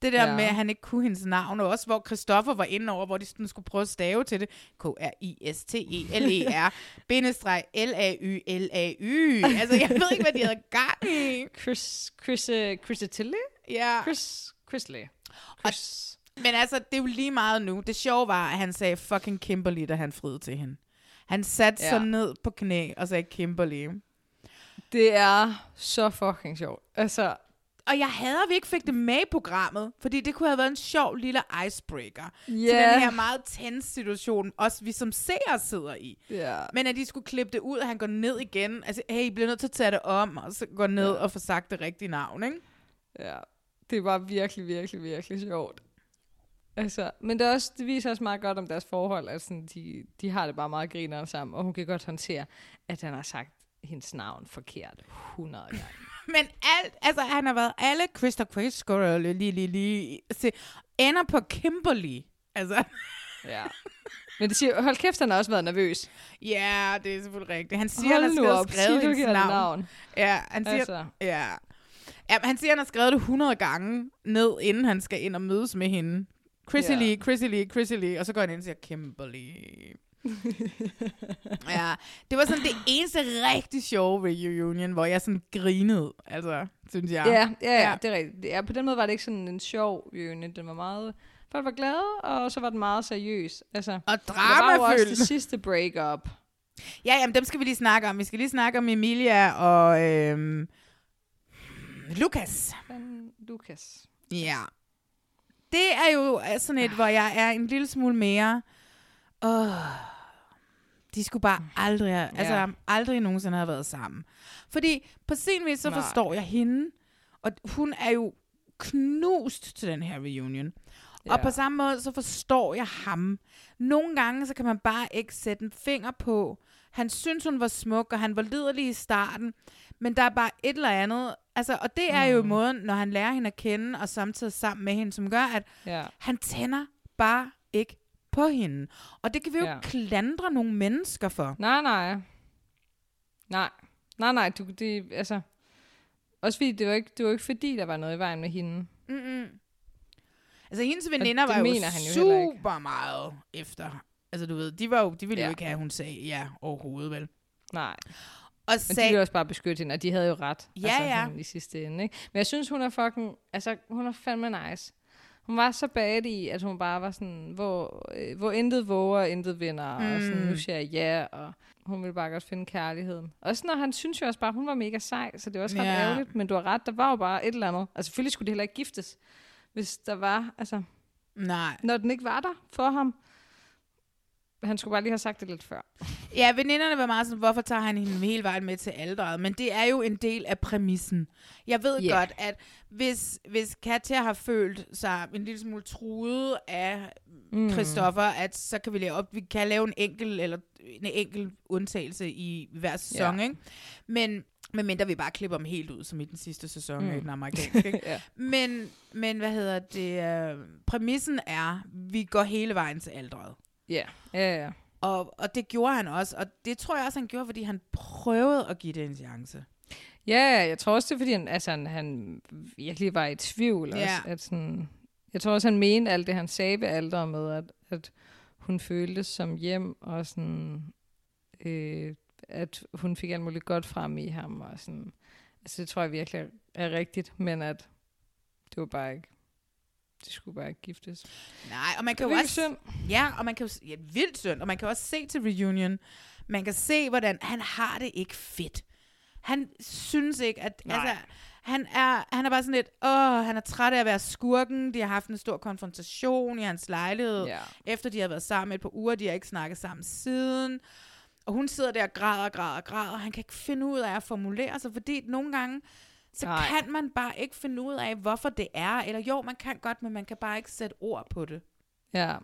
Det der Ja. med, at han ikke kunne hendes navn, og også hvor Christoffer var inde over, hvor de sådan skulle prøve at stave til det. K-R-I-S-T-E-L-E-R, bindestreg L-A-Y-L-A-Y. Altså, jeg ved ikke, hvad de havde gang i. Chris, Chris, uh, Chris Tilly? Ja. Chris, Chrisley. Chris. Men altså, det er jo lige meget nu. Det sjove var, at han sagde fucking Kimberly, da han friede til hende. Han satte Ja. sig ned på knæ og sagde Kimberly. Det er så fucking sjovt. Altså, Og jeg hader, at vi ikke fik det med i programmet, fordi det kunne have været en sjov lille icebreaker til Ja. den her meget tense situation, også vi som seere sidder i. Ja. Men at de skulle klippe det ud, og han går ned igen. Altså, hey, I bliver nødt til at tage det om, og så gå ned ja. og få sagt det rigtige navn, ikke? ja, det var virkelig, virkelig, virkelig sjovt. Altså, men det, er også, det viser også meget godt om deres forhold, at sådan, de, de har det bare meget griner sammen, og hun kan godt håndtere, at han har sagt hendes navn forkert 100 gange. Men alt, altså han har været alle Krista Quayscore lige, lige, lige, se, ender på Kimberly. Altså, ja. Men det siger, hold kæft, han har også været nervøs. ja, det er selvfølgelig rigtigt. Han siger, Hold han har op, skrevet, sig, hendes navn. navn. Ja, han siger, Altså. ja. ja, han siger, han har skrevet det 100 gange ned, inden han skal ind og mødes med hende. Chrissy Ja. Lee, Chrissy Lee, Chrissy Lee, og så går han ind og siger, Kimberly. ja, det var sådan det eneste rigtig sjove reunion, hvor jeg sådan grinede, altså, synes jeg. Ja, ja, ja, det er rigtigt. Ja, på den måde var det ikke sådan en sjov reunion. Den var meget... Folk var glade, og så var den meget seriøs. Altså, og Det var jo også dramafyldt. det sidste break-up. Ja, jamen dem skal vi lige snakke om. Vi skal lige snakke om Emilia og øhm, Lukas. Lukas. Ja. Det er jo sådan et, hvor jeg er en lille smule mere... Åh, de skulle bare aldrig, Ja. altså aldrig nogensinde have været sammen. Fordi på sin vis, så Nej. forstår jeg hende, og hun er jo knust til den her reunion. Ja. Og Ja. på samme måde, så forstår jeg ham. Nogle gange, så kan man bare ikke sætte en finger på. Han synes, hun var smuk, og han var liderlig i starten. Men der er bare et eller andet. Altså, og det er jo Mm. måden, når han lærer hende at kende, og samtidig sammen med hende, som gør, at Ja. han tænder bare ikke på hende. Og det kan vi jo Ja. klandre nogle mennesker for. Nej, nej. Nej. Nej, nej, du, det, altså... Også fordi, det var, ikke, det var ikke fordi, der var noget i vejen med hende. Mm-mm. Altså, hendes veninder var jo jo super meget efter. Altså, du ved, de, var jo, de ville. Ja. jo ikke have, at hun sagde ja overhovedet, vel? Nej. Og Men de sag, ville også bare beskytte hende, og de havde jo ret. Ja, altså, ja. sådan I sidste ende, ikke? Men jeg synes, hun er fucking... Altså, hun er fandme nice. hun var så bad i, at hun bare var sådan, hvor, øh, hvor intet våger, intet vinder, mm. og sådan, Mm. nu siger jeg ja, og hun ville bare godt finde kærligheden. Og sådan, og han synes jo også bare, at hun var mega sej, så det var også ret Ja. ærgerligt, men du har ret, der var jo bare et eller andet. Altså selvfølgelig skulle de heller ikke giftes, hvis der var, altså, Nej. når den ikke var der for ham. Han skulle bare lige have sagt det lidt før. Ja, veninderne var meget sådan, hvorfor tager han hende hele vejen med til alderet? Men det er jo en del af præmissen. Jeg ved yeah. godt, at hvis, hvis Katja har følt sig en lille smule truet af Mm. Christoffer, at så kan vi lave op, vi kan lave en enkel eller en enkel undtagelse i hver sæson, Ja. ikke? Men medmindre vi bare klipper dem helt ud, som i den sidste sæson Mm. i den amerikanske. Ikke? Ja. men, men hvad hedder det? Øh, præmissen er, vi går hele vejen til alderet. Ja, ja, ja. Og, og det gjorde han også, og det tror jeg også, han gjorde, fordi han prøvede at give det en chance. Ja, jeg tror også, det er, fordi han, altså, han, han virkelig var i tvivl. Ja. Også, at sådan, jeg tror også, han mente alt det, han sagde ved alderet med, at, at hun føltes som hjem, og sådan, øh, at hun fik alt muligt godt frem i ham. Og sådan. Altså, det tror jeg virkelig er rigtigt, men at det var bare ikke, de skulle bare ikke giftes. Nej, og man kan Det jo også... synd. Ja, og man kan jo... Ja, vildt synd. Og man kan også se til reunion, man kan se, hvordan han har det ikke fedt. Han synes ikke, at... Nej. Altså, han er, han er bare sådan lidt, åh, han er træt af at være skurken. De har haft en stor konfrontation i hans lejlighed, Ja. efter de har været sammen et par uger. De har ikke snakket sammen siden. Og hun sidder der og græder, græder, græder, og han kan ikke finde ud af at formulere sig, fordi nogle gange, så Nej. Kan man bare ikke finde ud af, hvorfor det er. Eller jo, man kan godt, men man kan bare ikke sætte ord på det. Ja,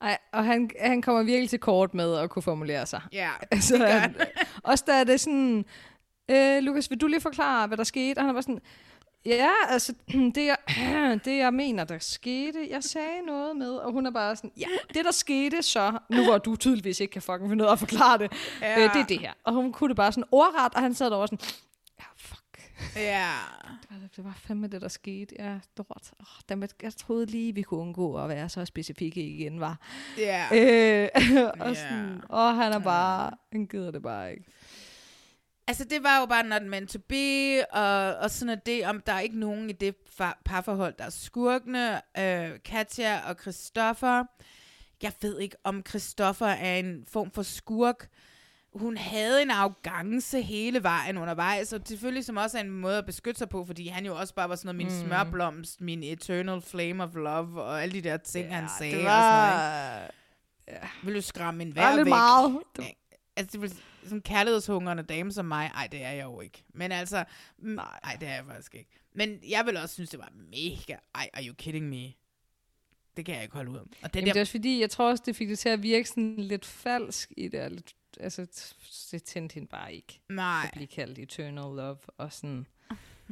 Ej, og han, han kommer virkelig til kort med at kunne formulere sig. Ja, altså, det gør han, han. også da er det sådan, øh, Lukas, vil du lige forklare, hvad der skete? Og han var sådan, ja, altså, det jeg, det jeg mener, der skete, jeg sagde noget med, og hun er bare sådan, ja, det der skete så, nu hvor du tydeligvis ikke kan fucking finde ud af at forklare det, Ja. øh, det er det her. Og hun kunne det bare sådan ordret, og han sad der og var sådan, Ja. det var, det var fandme det, der skete. Ja, lort. Oh, dammit, jeg troede lige, vi kunne undgå at være så specifikke igen, var. Ja. Øh, og sådan, og han er bare, han gider det bare ikke. Altså, det var jo bare not meant to be, og, og sådan er det, om der er ikke nogen i det parforhold, der er skurkene. Øh, Katja og Christoffer. Jeg ved ikke, om Christoffer er en form for skurk. Hun havde en arrogance hele vejen undervejs, og selvfølgelig som også er en måde at beskytte sig på, fordi han jo også bare var sådan noget, min Mm. mm. smørblomst, min eternal flame of love, og alle de der ting, Ja, han sagde. det og var- sådan noget, ikke? Ja. Vil du skræmme en Det vær væk? meget. Ja, Altså, det sådan en kærlighedshungrende dame som mig, ej, det er jeg jo ikke. Men altså, nej, ej, det er jeg faktisk ikke. Men jeg vil også synes, det var mega, ej, are you kidding me? Det kan jeg ikke holde ud om. Og det, Jamen, der, det er også fordi, jeg tror også, det fik det til at virke sådan lidt falsk i det. og Lidt, altså, det tændte hende bare ikke. Nej. At blive kaldt Eternal Love. Og sådan,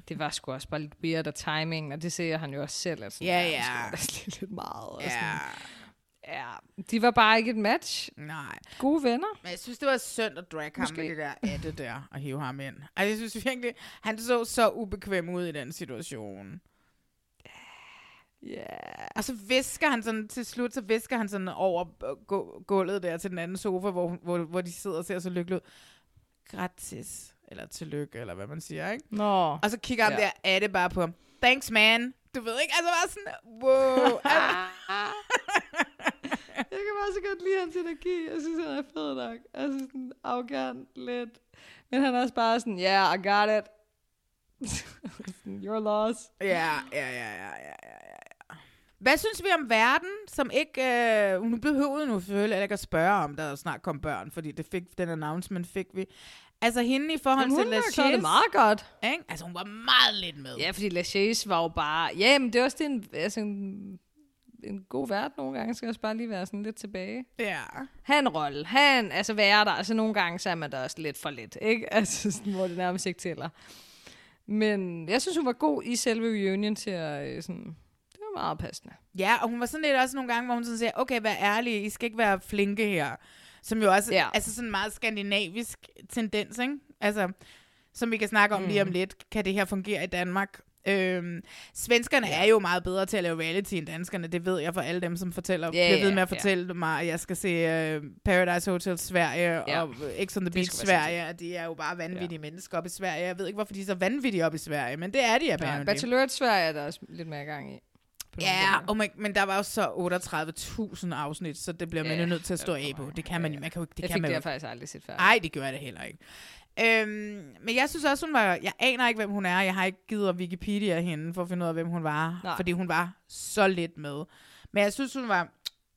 det var sgu også bare lidt weird af timing, og det ser han jo også selv. At sådan, Ja, "Ja, ja. måske lidt, lidt meget. Og Ja. sådan, ja. De var bare ikke et match. Nej. Gode venner. Men jeg synes, det var synd at drag ham Måske. med det der Adde der, og hive ham ind. Altså, jeg synes virkelig, han så så ubekvem ud i den situation. Ja. Yeah. Og så visker han sådan, til slut, så visker han sådan over øh, gu- gulvet der til den anden sofa, hvor, hvor, hvor de sidder og ser så lykkelige ud. Gratis. Eller tillykke, eller hvad man siger, ikke? Nå. Og så kigger han Ja. der, er det bare på ham. Thanks, man. Du ved ikke, altså bare sådan, wow. Jeg kan bare så godt lide hans energi. Jeg synes, han er fed nok. Altså sådan arrogant lidt. Men han er også bare sådan, yeah, I got it. Your loss. Ja, ja, ja, ja, ja, ja. Hvad synes vi om verden, som ikke... Øh, nu behøvede nu selvfølgelig ikke at spørge om, der snart kom børn, fordi det fik, den announcement fik vi. Altså hende i forhold Jamen, til hun har det meget godt. Ikke? Altså hun var meget lidt med. Ja, fordi Lachey's var jo bare... Ja, men det er også det en, altså en, en god vært nogle gange. Skal også bare lige være sådan lidt tilbage. Ja. Han rolle. Han, altså være der. Altså nogle gange, så er man der også lidt for lidt. Ikke? Altså sådan, hvor det nærmest ikke tæller. Men jeg synes, hun var god i selve reunion til at øh, sådan... Meget passende. Ja, og hun var sådan lidt også nogle gange, hvor hun sådan siger, okay, vær ærlig, I skal ikke være flinke her. Som jo også Ja. altså sådan en meget skandinavisk tendens, ikke? Altså, som vi kan snakke om mm. lige om lidt, kan det her fungere i Danmark? Øhm, svenskerne ja. er jo meget bedre til at lave reality end danskerne, det ved jeg for alle dem, som fortæller, Ja, bliver ved ja, med at ja. fortælle mig, at jeg skal se uh, Paradise Hotel Sverige Ja. og X on the Beach Sverige, og de er jo bare vanvittige ja. mennesker op i Sverige. Jeg ved ikke, hvorfor de er så vanvittige op i Sverige, men det er de Ja, apparently. Bachelorette Sverige er der også lidt mere gang i. på Ja, og man, men der var jo så 38.000 afsnit, så det bliver man jo nødt til at stå af på. Det kan man, man kan jo ikke, det Jeg kan fik man det jo faktisk aldrig set før. Nej, det gør jeg det heller ikke. Øhm, men jeg synes også, hun var... Jeg aner ikke, hvem hun er. Jeg har ikke givet at Wikipedia hende for at finde ud af, hvem hun var. Nej. Fordi hun var så lidt med. Men jeg synes, hun var...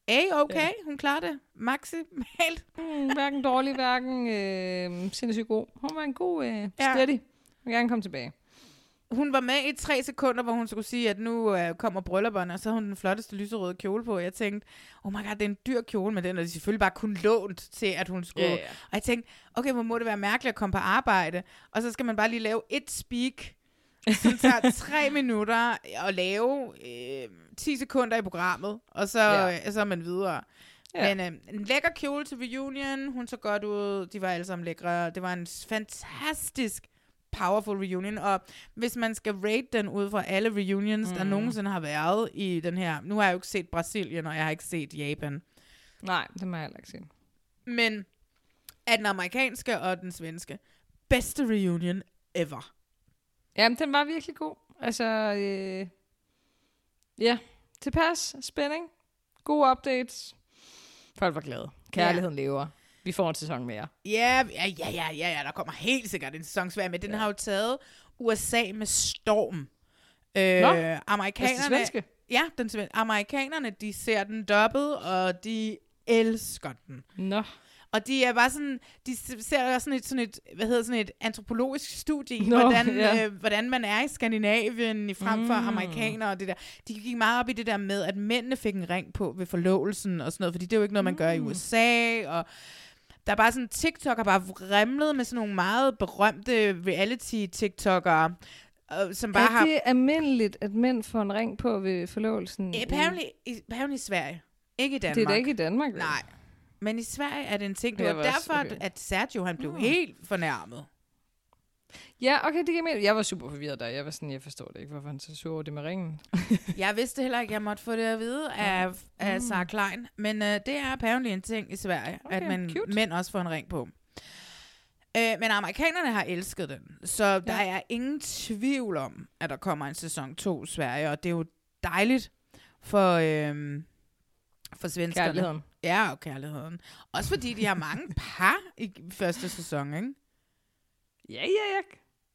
A-okay, Ja. hun klarede det maksimalt. Mm, hverken dårlig, hverken øh, sindssygt god. Hun var en god øh, Ja. steady. Jeg vil gerne komme tilbage. Hun var med i tre sekunder, hvor hun skulle sige, at nu øh, kommer bryllupperne, og så havde hun den flotteste lyserøde kjole på. Jeg tænkte, oh my god, det er en dyr kjole, men den er selvfølgelig bare kun lånt til, at hun skulle... Ja, ja. Og jeg tænkte, okay, hvor må det være mærkeligt at komme på arbejde, og så skal man bare lige lave et speak, som tager tre minutter at lave øh, 10 sekunder i programmet, og så, Ja. øh, så er man videre. Ja. Men øh, en lækker kjole til reunion, hun så godt ud, de var alle sammen lækre. Det var en fantastisk powerful reunion, og hvis man skal rate den ud fra alle reunions, mm. der nogensinde har været i den her, nu har jeg jo ikke set Brasilien, og jeg har ikke set Japan, Nej, det må jeg heller ikke se. men at den amerikanske og den svenske, bedste reunion ever. Jamen, den var virkelig god. Altså, øh, ja, tilpas, spænding, gode updates. Folk var glade. Kærligheden ja. lever. Vi får en sæson mere. Ja, ja, ja, ja, ja, ja, der kommer helt sikkert en sæson svær, men den har jo taget USA med storm. Øh, Nå, amerikanerne, altså den svenske? Ja, den. Amerikanerne, de ser den dobbelt, og de elsker den. Nå. Og de er bare sådan, de ser også sådan et, sådan et, hvad hedder sådan et antropologisk studie i, hvordan, ja. øh, hvordan man er i Skandinavien i frem for Mm. amerikanere og det der. De gik meget op i det der med, at mændene fik en ring på ved forlovelsen og sådan noget, fordi det er jo ikke noget, man gør i Mm. USA, og der er bare sådan, TikTok har bare vrimlet med sådan nogle meget berømte reality-TikTokere, øh, som bare er har... det almindeligt, at mænd får en ring på ved forlovelsen? Apparently, i, apparently i Sverige. Ikke i Danmark. Det er da ikke i Danmark, vel? Nej. Men i Sverige er det en ting. Det var derfor, okay. at- at Sergio han blev Mm. helt fornærmet. Ja, okay, det giver mening. Jeg var super forvirret der. Jeg var sådan, jeg forstår det ikke, hvorfor han så sur over det med ringen. Jeg vidste heller ikke, at jeg måtte få det at vide af, af Sarah Klein. Men uh, det er apparently en ting i Sverige, Okay, at man, cute. mænd også får en ring på. Uh, men amerikanerne har elsket den. Så ja. der er ingen tvivl om, at der kommer en sæson 2 i Sverige. Og det er jo dejligt for, øh, for svenskerne. Kærligheden. Ja, og kærligheden. Også fordi de har mange par i første sæson, ikke? Ja, ja, ja.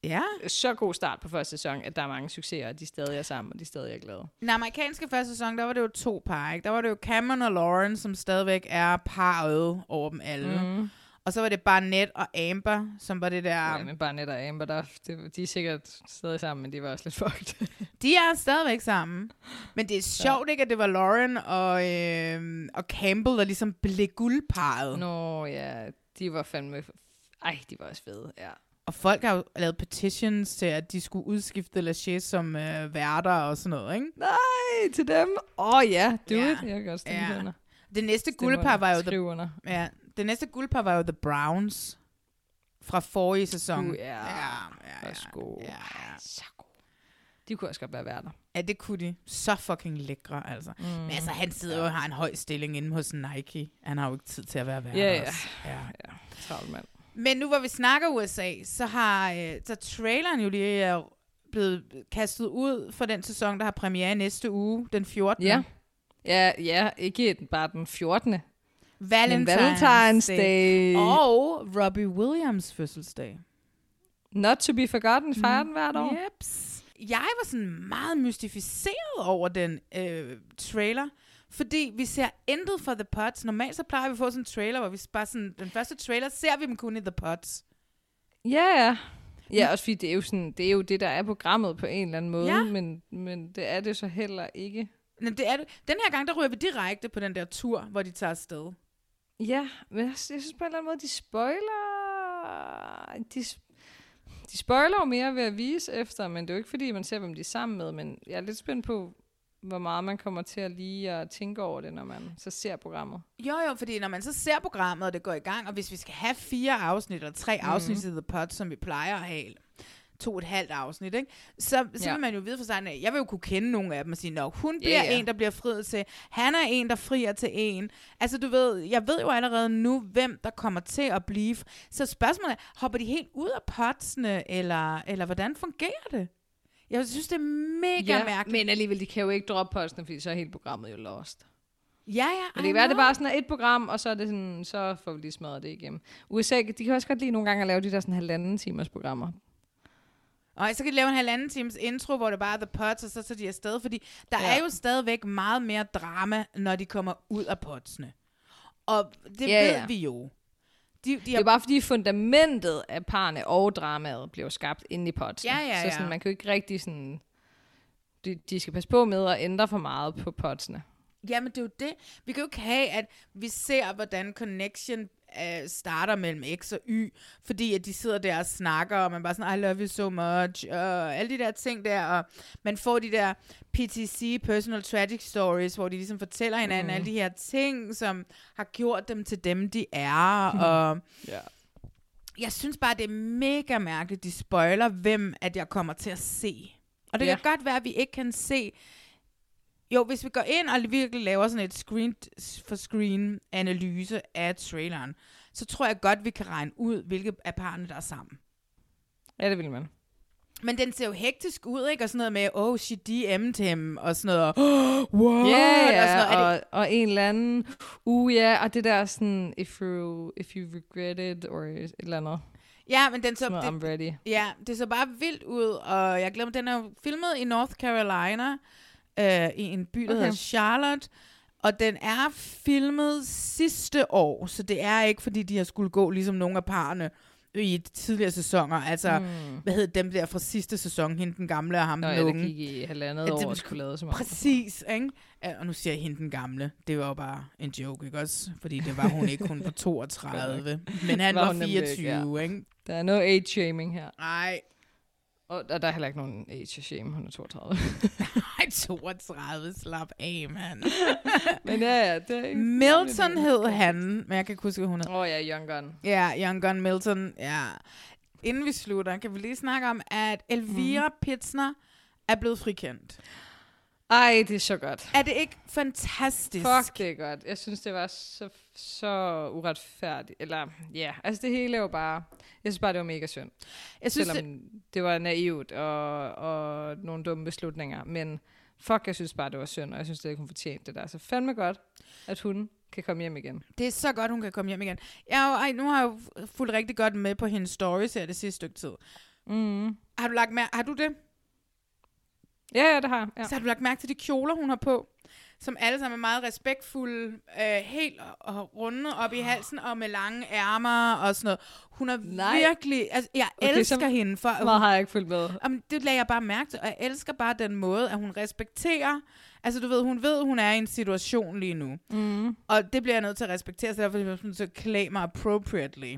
Ja. Så god start på første sæson, at der er mange succeser, og de stadig er sammen, og de stadig er glade. Den amerikanske første sæson, der var det jo to par, ikke? Der var det jo Cameron og Lauren, som stadigvæk er parret over dem alle. Mhm. Og så var det Barnett og Amber, som var det der... Ja, men bare net og Amber, der, det, de er sikkert stadig sammen, men de var også lidt fucked. De er stadigvæk sammen. Men det er sjovt, ikke, at det var Lauren og, øh, og Campbell, der ligesom blev guldparret. Nå ja, de var fandme... Ej, de var også fede, ja. Og folk har jo lavet petitions til, at de skulle udskifte Lachey som øh, værter og sådan noget, ikke? Nej, til dem. Åh oh, ja, do Ja. it. Jeg kan godt stemme Ja. under. Det næste guldpar var jo. Skriv under. The, ja, det næste guldpar var jo The Browns fra forrige sæson. Uh, ja, ja, ja, Værsgo. ja, ja. Så god. De kunne også godt være værter. Ja, det kunne de. Så fucking lækre, altså. Mm. Men altså, han sidder jo og har en høj stilling inde hos Nike. Han har jo ikke tid til at være værter. Ja, ja. også. ja. ja. Travlt mand. Men nu hvor vi snakker USA, så har øh, så traileren jo lige er blevet kastet ud for den sæson, der har premiere næste uge, den 14. Ja. Ja, ja, ikke bare den 14. Valentine's, Valentine's Day. Og Robbie Williams fødselsdag. Not to be forgotten, fejrer den hvert år. Jeps. Jeg var sådan meget mystificeret over den øh, trailer, fordi vi ser intet for The Pots. Normalt så plejer vi at få sådan en trailer, hvor vi bare sådan, den første trailer ser vi dem kun i The Pots. Ja, ja. Ja, også fordi det er, jo sådan, det er jo det, der er programmet på en eller anden måde, Ja. men, men det er det så heller ikke. Men det er, det. den her gang, der ryger vi direkte på den der tur, hvor de tager afsted. Ja, men jeg, jeg synes på en eller anden måde, de spoiler... De, de spoiler jo mere ved at vise efter, men det er jo ikke fordi, man ser, hvem de er sammen med, men jeg er lidt spændt på, hvor meget man kommer til at lige at tænke over det, når man så ser programmet. Jo, jo, fordi når man så ser programmet, og det går i gang, og hvis vi skal have fire afsnit, eller tre Mhm. mm. afsnit i The Pot, som vi plejer at have, to og et halvt afsnit, ikke? så, så Ja. vil man jo vide for sig, at jeg vil jo kunne kende nogle af dem og sige, at hun bliver ja. en, der bliver friet til, han er en, der frier til en. Altså du ved, jeg ved jo allerede nu, hvem der kommer til at blive. Så spørgsmålet er, hopper de helt ud af potsene, eller, eller hvordan fungerer det? Jeg synes, det er mega Ja, mærkeligt. men alligevel, de kan jo ikke droppe posten, fordi så er hele programmet jo lost. Ja, ja. Men det kan være, det bare sådan er et program, og så er det sådan, så får vi lige smadret det igennem. USA, de kan også godt lide nogle gange at lave de der sådan halvanden timers programmer. Og så kan de lave en halvanden times intro, hvor det bare er The Pots, og så tager de afsted, fordi der. Ja. er jo stadigvæk meget mere drama, når de kommer ud af potsene. Og det Ja, ved ja. vi jo. De, de Det er bare fordi fundamentet af parne og dramaet bliver skabt inde i potsen. Ja, ja, Så ja. sådan, man kan jo ikke rigtig sådan... De, de skal passe på med at ændre for meget på potsene. Jamen, det er jo det. Vi kan jo ikke have, at vi ser, hvordan connection øh, starter mellem X og Y, fordi at de sidder der og snakker, og man bare sådan, I love you so much, og alle de der ting der, og man får de der PTC, personal tragic stories, hvor de ligesom fortæller hinanden mm. alle de her ting, som har gjort dem til dem, de er, og Ja. jeg synes bare, det er mega mærkeligt, de spoiler, hvem at jeg kommer til at se. Og det Ja. kan godt være, at vi ikke kan se... Jo, hvis vi går ind og virkelig laver sådan et screen for screen analyse af traileren, så tror jeg godt, vi kan regne ud, hvilke af parerne, der er sammen. Ja, det vil man. Men den ser jo hektisk ud, ikke? Og sådan noget med, oh, she DM'd him, og sådan noget, oh, what? Ja, og, sådan noget. Og, det, og en eller anden, uh ja, og det der sådan, if you, if you regret it, or et eller andet. ja, men den så... Sådan det, I'm ready. Ja, det så bare vildt ud, og jeg glemmer, den er filmet i North Carolina, øh, i en by, der okay. Hedder Charlotte, og den er filmet sidste år, så det er ikke, fordi de har skulle gå ligesom nogle af parerne i tidligere sæsoner. Altså, Mm. hvad hed dem der fra sidste sæson, hende den gamle og ham Nå, den ja, unge. gik i halvandet Ja, år og skulle lade som om. Præcis, ikke? Ja, Og nu siger jeg hende den gamle. Det var jo bare en joke, ikke også? Fordi det var hun ikke, hun var 32. men han Var var, hun nemlig ikke, 24, ikke? Der er no age-shaming her. Nej. Og der, der er heller ikke nogen age-shame, hun er 32. Ej, 32, slap af, mand. Men ja, ja, det er ikke... Milton hed han, men jeg kan ikke huske, hvad hun hed. Åh oh, ja, Young Gun. Ja, Young Gun Milton, ja. Inden vi slutter, kan vi lige snakke om, at Elvira mm. Pitsner er blevet frikendt. Ej, det er så godt. Er det ikke fantastisk? Fuck, det er godt. Jeg synes, det var så, så uretfærdigt. Eller, ja, altså det hele er jo bare... Jeg synes bare, det var mega synd. Jeg synes, Selvom det... det var naivt og, og nogle dumme beslutninger. Men fuck, jeg synes bare, det var synd, og jeg synes, det hun fortjente det der. Så fandme godt, at hun kan komme hjem igen. Det er så godt, hun kan komme hjem igen. Jeg, ej, nu har jeg jo fulgt rigtig godt med på hendes stories her det sidste stykke tid. Mm. Har du lagt mærke, har du det? Ja, ja, det har jeg. Ja. Så har du lagt mærke til de kjoler, hun har på, som alle sammen er meget respektfulde, øh, helt og, og runde op i halsen, og med lange ærmer og sådan noget. Hun er Nej. virkelig... Altså, jeg Okay, okay, så elsker hende for... at Meget har jeg ikke fulgt med. Jamen, det lagde jeg bare mærke til, og jeg elsker bare den måde, at hun respekterer... Altså, du ved, hun ved, hun er i en situation lige nu. Mm. Og det bliver jeg nødt til at respektere, så derfor er jeg at klæde mig appropriately.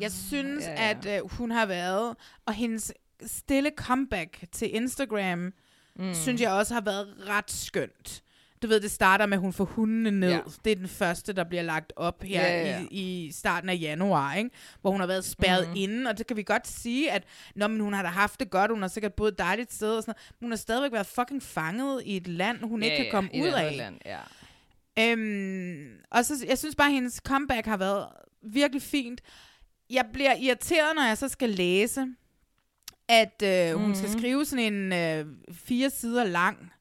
Jeg synes, ja. ja. at øh, hun har været, og hendes stille comeback til Instagram, mm. synes jeg også har været ret skønt. Du ved, det starter med, at hun får hundene ned. Ja. Ja. Det er den første, der bliver lagt op her Ja, ja, ja. I, i starten af januar, ikke? hvor hun har været spærret mm. inde, og det kan vi godt sige, at når men hun har da haft det godt, hun har sikkert boet et dejligt sted, og sådan noget, men hun har stadigvæk været fucking fanget i et land, hun ja, ikke kan komme i et ud af. Land, ja. Øhm, og så, jeg synes bare, at hendes comeback har været virkelig fint. Jeg bliver irriteret, når jeg så skal læse, at øh, hun Mhm. skal skrive sådan en øh, fire sider lang,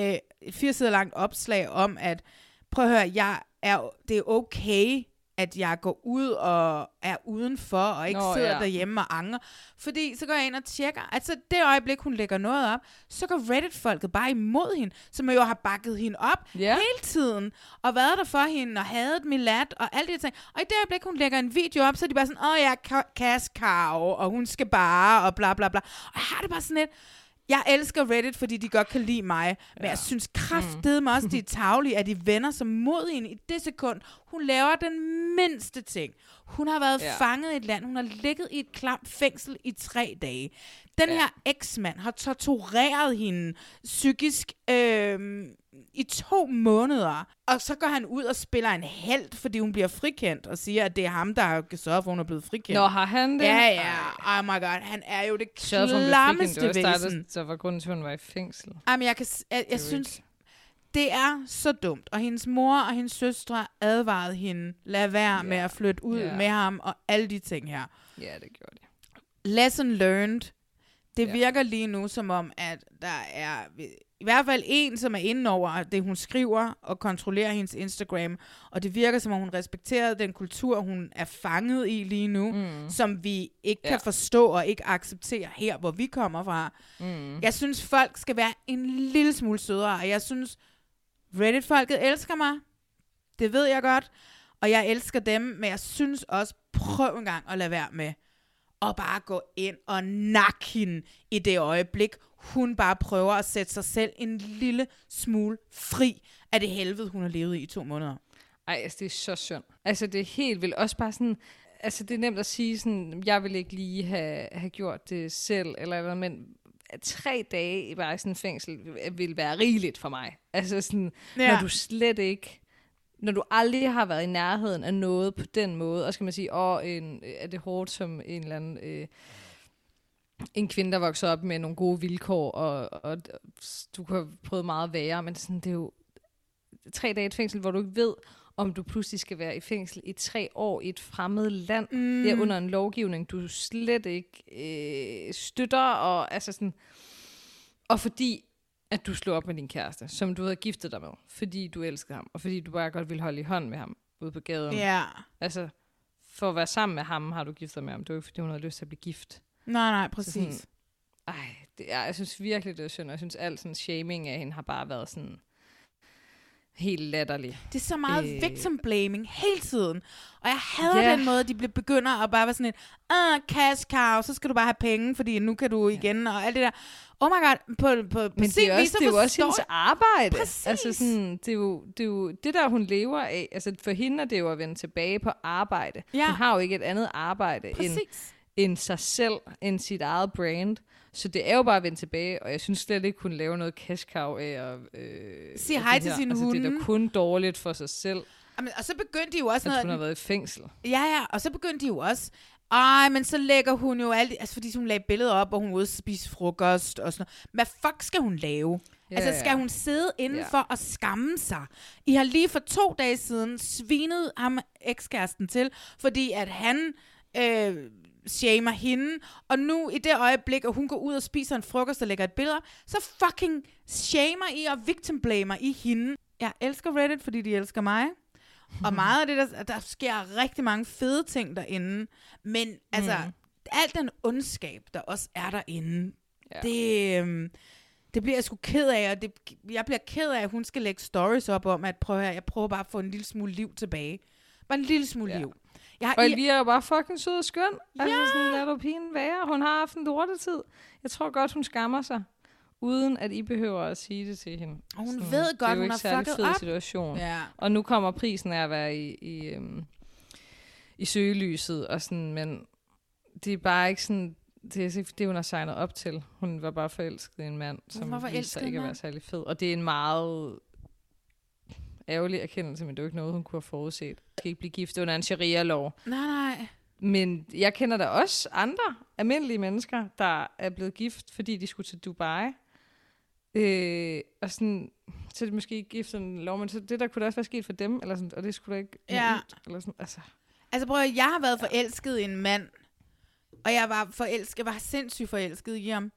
øh, fire sider langt opslag om, at prøv at høre, jeg er, det er okay, at jeg går ud og er udenfor, og ikke Nå, sidder ja. derhjemme og angrer. Fordi så går jeg ind og tjekker, altså det øjeblik, hun lægger noget op, så går Reddit-folket bare imod hende, som jo har bakket hende op Ja. hele tiden, og været der for hende, og hadet Milad, og alle de her ting. Og i det øjeblik, hun lægger en video op, så er de bare sådan, åh, jeg er ka- kaskarv, og hun skal bare, og bla bla bla. Og jeg har det bare sådan lidt, jeg elsker Reddit, fordi de godt kan lide mig, men jeg synes kraftedeme også, de er tavlige, at de vender sig mod hende i det sekund. Hun laver den mindste ting. Hun har været Ja. ja. fanget i et land. Hun har ligget i et klamt fængsel i tre dage. Den Ja. ja. her eksmand har tortureret hende psykisk øh, i to måneder. Og så går han ud og spiller en held, fordi hun bliver frikendt, og siger, at det er ham, der har sørget for, at hun er blevet frikendt. Nå, har han det? Ja, ja. Oh my god, han er jo det klammeste væsen. startet, så var grunden til, at hun var i fængsel. Jamen, jeg, kan, jeg, jeg synes, det er så dumt. Og hendes mor og hendes søstre advarede hende, lad være Ja. med at flytte ud Ja. med ham, og alle de ting her. Ja, det gjorde de. Lesson learned. Det virker lige nu som om, at der er i hvert fald en, som er inde over det, hun skriver, og kontrollerer hendes Instagram. Og det virker som om, hun respekterer den kultur, hun er fanget i lige nu, mm. som vi ikke kan forstå og ikke acceptere her, hvor vi kommer fra. Mm. Jeg synes, folk skal være en lille smule sødere, og jeg synes, Reddit-folket elsker mig. Det ved jeg godt. Og jeg elsker dem, men jeg synes også, prøv en gang at lade være med og bare gå ind og nakke hende i det øjeblik, hun bare prøver at sætte sig selv en lille smule fri af det helvede, hun har levet i i to måneder. Ej, altså det er så synd. Altså det er helt vildt. Også bare sådan, altså det er nemt at sige sådan, jeg vil ikke lige have, have gjort det selv, eller hvad, men tre dage i bare sådan fængsel vil være rigeligt for mig. Altså sådan, ja. når du slet ikke når du aldrig har været i nærheden af noget på den måde, og skal man sige, åh, en, er det hårdt som en eller anden... Øh, en kvinde, der vokser op med nogle gode vilkår, og, og du kan have prøvet meget værre, men sådan, det er jo tre dage i et fængsel, hvor du ikke ved, om du pludselig skal være i fængsel i tre år i et fremmed land, mm. ja, under en lovgivning, du slet ikke øh, støtter, og altså sådan, og fordi at du slog op med din kæreste, som du havde giftet dig med, fordi du elskede ham, og fordi du bare godt ville holde i hånd med ham ude på gaden. Ja. Altså, for at være sammen med ham, har du giftet dig med ham. Det var ikke, fordi hun havde lyst til at blive gift. Nej, nej, præcis. Så sådan, ej, det er, jeg synes virkelig, det er synd, og jeg synes alt sådan shaming af hende har bare været sådan helt latterlig. Det er så meget øh... victim blaming hele tiden. Og jeg hader yeah. den måde, de begynder at bare være sådan en, ah, cash cow, så skal du bare have penge, fordi nu kan du igen, og alt det der. Oh my god, på, på, på Men det er, også, det er jo også hendes arbejde. Præcis. Altså sådan, det, er jo, det er jo det der, hun lever af. Altså for hende er det jo at vende tilbage på arbejde. Ja. Hun har jo ikke et andet arbejde Præcis. end, end sig selv, end sit eget brand. Så det er jo bare at vende tilbage, og jeg synes slet ikke, hun laver noget cash cow af at... Øh, Sige hej til sin altså, hunde. Det er da kun dårligt for sig selv, Jamen, og så begyndte de jo også at noget... hun har været i fængsel. Ja, ja, og så begyndte de jo også... Ej, men så lægger hun jo alt... Altså, fordi hun lagde billeder op, og hun ude spise frokost og sådan noget. Hvad fuck skal hun lave? Ja, altså, skal ja. hun sidde indenfor Ja. og skamme sig? I har lige for to dage siden svinet ham ekskæresten til, fordi at han øh, shamer hende, og nu i det øjeblik, at hun går ud og spiser en frokost og lægger et billede op, så fucking shamer I og victim blamer I hende. Jeg elsker Reddit, fordi de elsker mig. Og meget af det, der, der sker rigtig mange fede ting derinde. Men altså, Mm. mm. al den ondskab, der også er derinde, Ja. ja. det, øhm, det bliver jeg sgu ked af. Og det, jeg bliver ked af, at hun skal lægge stories op om, at prøv her, jeg prøver bare at få en lille smule liv tilbage. Bare en lille smule Ja. liv. Jeg Og Elvira er bare fucking sød og skøn. Ja. Altså Ja. sådan, lad du pigen være. Hun har haft en lortetid. Jeg tror godt, hun skammer sig. Uden at I behøver at sige det til hende. Og hun Sådan, ved godt, hun har særlig fucket fed op. situation. Ja. Og nu kommer prisen af at være i, i, øhm, i søgelyset. Og sådan, men det er bare ikke sådan... Det er det, hun har signet op til. Hun var bare forelsket i en mand, som en ikke at være særlig fed. Og det er en meget ærgerlig erkendelse, men det er jo ikke noget, hun kunne have forudset. Skal ikke blive gift under en sharia-lov. Nej, nej. Men jeg kender da også andre almindelige mennesker, der er blevet gift, fordi de skulle til Dubai. Øh, og sådan, så er de måske ikke gift sådan en lov, men så det der kunne da også være sket for dem, eller sådan, og det skulle da ikke Ja. naivt, eller sådan, altså. Altså prøv at, jeg har været forelsket i en mand, og jeg var forelsket, jeg var sindssygt forelsket i ham.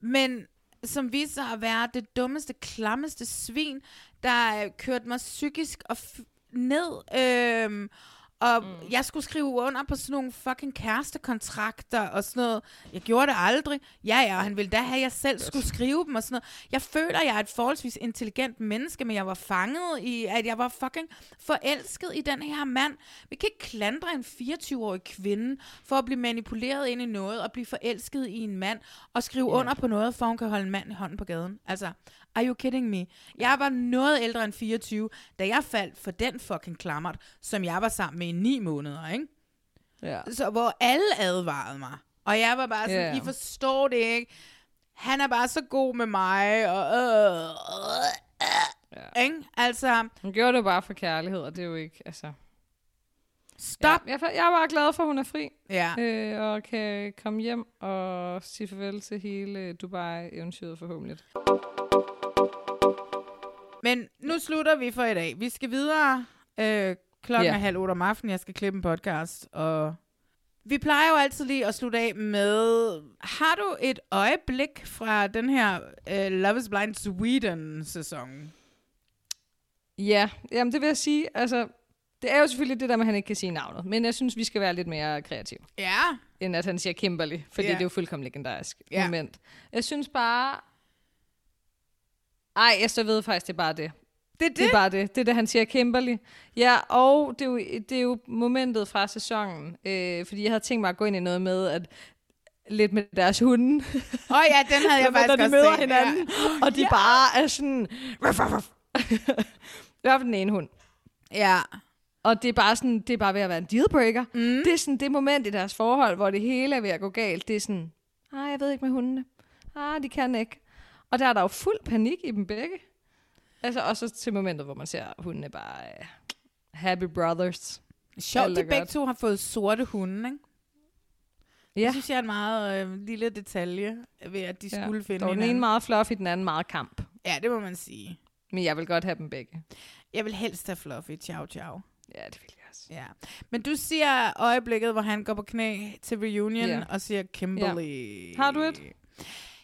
Men som viste sig at være det dummeste, klammeste svin, der øh, kørte mig psykisk og f- ned. Øh, og mm. jeg skulle skrive under på sådan nogle fucking kærestekontrakter og sådan noget. Jeg gjorde det aldrig. Ja, ja, og han ville da have, at jeg selv skulle skrive dem og sådan noget. Jeg føler, at jeg er et forholdsvis intelligent menneske, men jeg var fanget i, at jeg var fucking forelsket i den her mand. Vi kan ikke klandre en 24-årig kvinde for at blive manipuleret ind i noget og blive forelsket i en mand og skrive Ja. under på noget, for hun kan holde en mand i hånden på gaden. Altså, are you kidding me? Jeg var noget ældre end 24, da jeg faldt for den fucking klammert, som jeg var sammen med i ni måneder, ikke? Ja. Så hvor alle advarede mig. Og jeg var bare sådan, Ja. I forstår det ikke. Han er bare så god med mig, og øh, øh, øh, ja. ikke? Altså, Hun gjorde det bare for kærlighed, og det er jo ikke, altså... Stop! Ja, jeg, jeg er bare glad for, at hun er fri. Ja. Øh, og kan komme hjem og sige farvel til hele Dubai-eventyret forhåbentlig. Men nu slutter vi for i dag. Vi skal videre. Øh, klokken Ja. er halv otte om aftenen. Jeg skal klippe en podcast. Og Vi plejer jo altid lige at slutte af med, har du et øjeblik fra den her uh, Love is Blind Sweden-sæson? Ja, jamen det vil jeg sige. Altså, det er jo selvfølgelig det der med, at han ikke kan sige navnet. Men jeg synes, vi skal være lidt mere kreative. Ja. End at han siger Kimberly. Fordi Ja. det er jo fuldkommen legendarisk Ja. moment. Jeg synes bare... Ej, jeg står ved faktisk, det er bare det. Det er det? Det er bare det. Det er det, han siger Kimberly. Ja, og det er jo, det er jo momentet fra sæsonen. Øh, fordi jeg havde tænkt mig at gå ind i noget med, at lidt med deres hunde. Åh oh, ja, den havde jeg faktisk også møder set, hinanden, ja. og de Ja. bare er sådan... Ruff, ruff, ruff. I hvert fald den ene hund. Ja. Og det er bare sådan, det er bare ved at være en dealbreaker. Mm. Det er sådan det moment i deres forhold, hvor det hele er ved at gå galt. Det er sådan, ah, jeg ved ikke med hundene. Ah, de kan ikke. Og der er der jo fuld panik i dem begge. Altså også til momentet, hvor man ser, at hundene bare uh, happy brothers. Sjovt, er de begge godt. to har fået sorte hunde, ikke? Ja. Det synes jeg er en meget øh, lille detalje ved, at de Ja. skulle finde var den hinanden. ene meget fluffy, den anden meget kamp. Ja, det må man sige. Men jeg vil godt have dem begge. Jeg vil helst have Fluffy. Ciao, ciao. Ja, det vil jeg også. Ja. Men du siger øjeblikket, hvor han går på knæ til reunion Ja. og siger Kimberly. Har du et?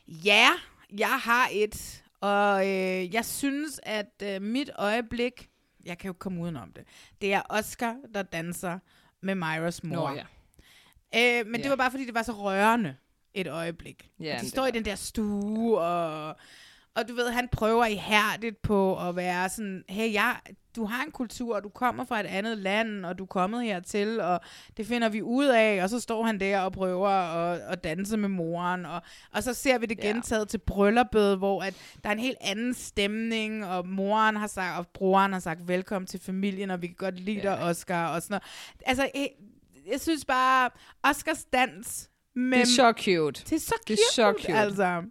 Ja, jeg har et. Og øh, jeg synes, at øh, mit øjeblik, jeg kan jo komme udenom det, det er Oscar, der danser med Myras mor. Nå, ja. Øh, men det Ja. var bare, fordi det var så rørende et øjeblik. Ja, men de det står i den der stue, og, og du ved, han prøver ihærdigt på at være sådan, hey, jeg, du har en kultur, og du kommer fra et andet land, og du er kommet hertil, og det finder vi ud af, og så står han der og prøver at, at danse med moren, og, og så ser vi det Ja. gentaget til brylluppet, hvor at der er en helt anden stemning, og moren har sagt, og broren har sagt, velkommen til familien, og vi kan godt lide dig, Oscar, og sådan noget. Altså, jeg, jeg synes bare, Oscars dans med... Det er så cute. Det er så Det cute, er så cute. altså.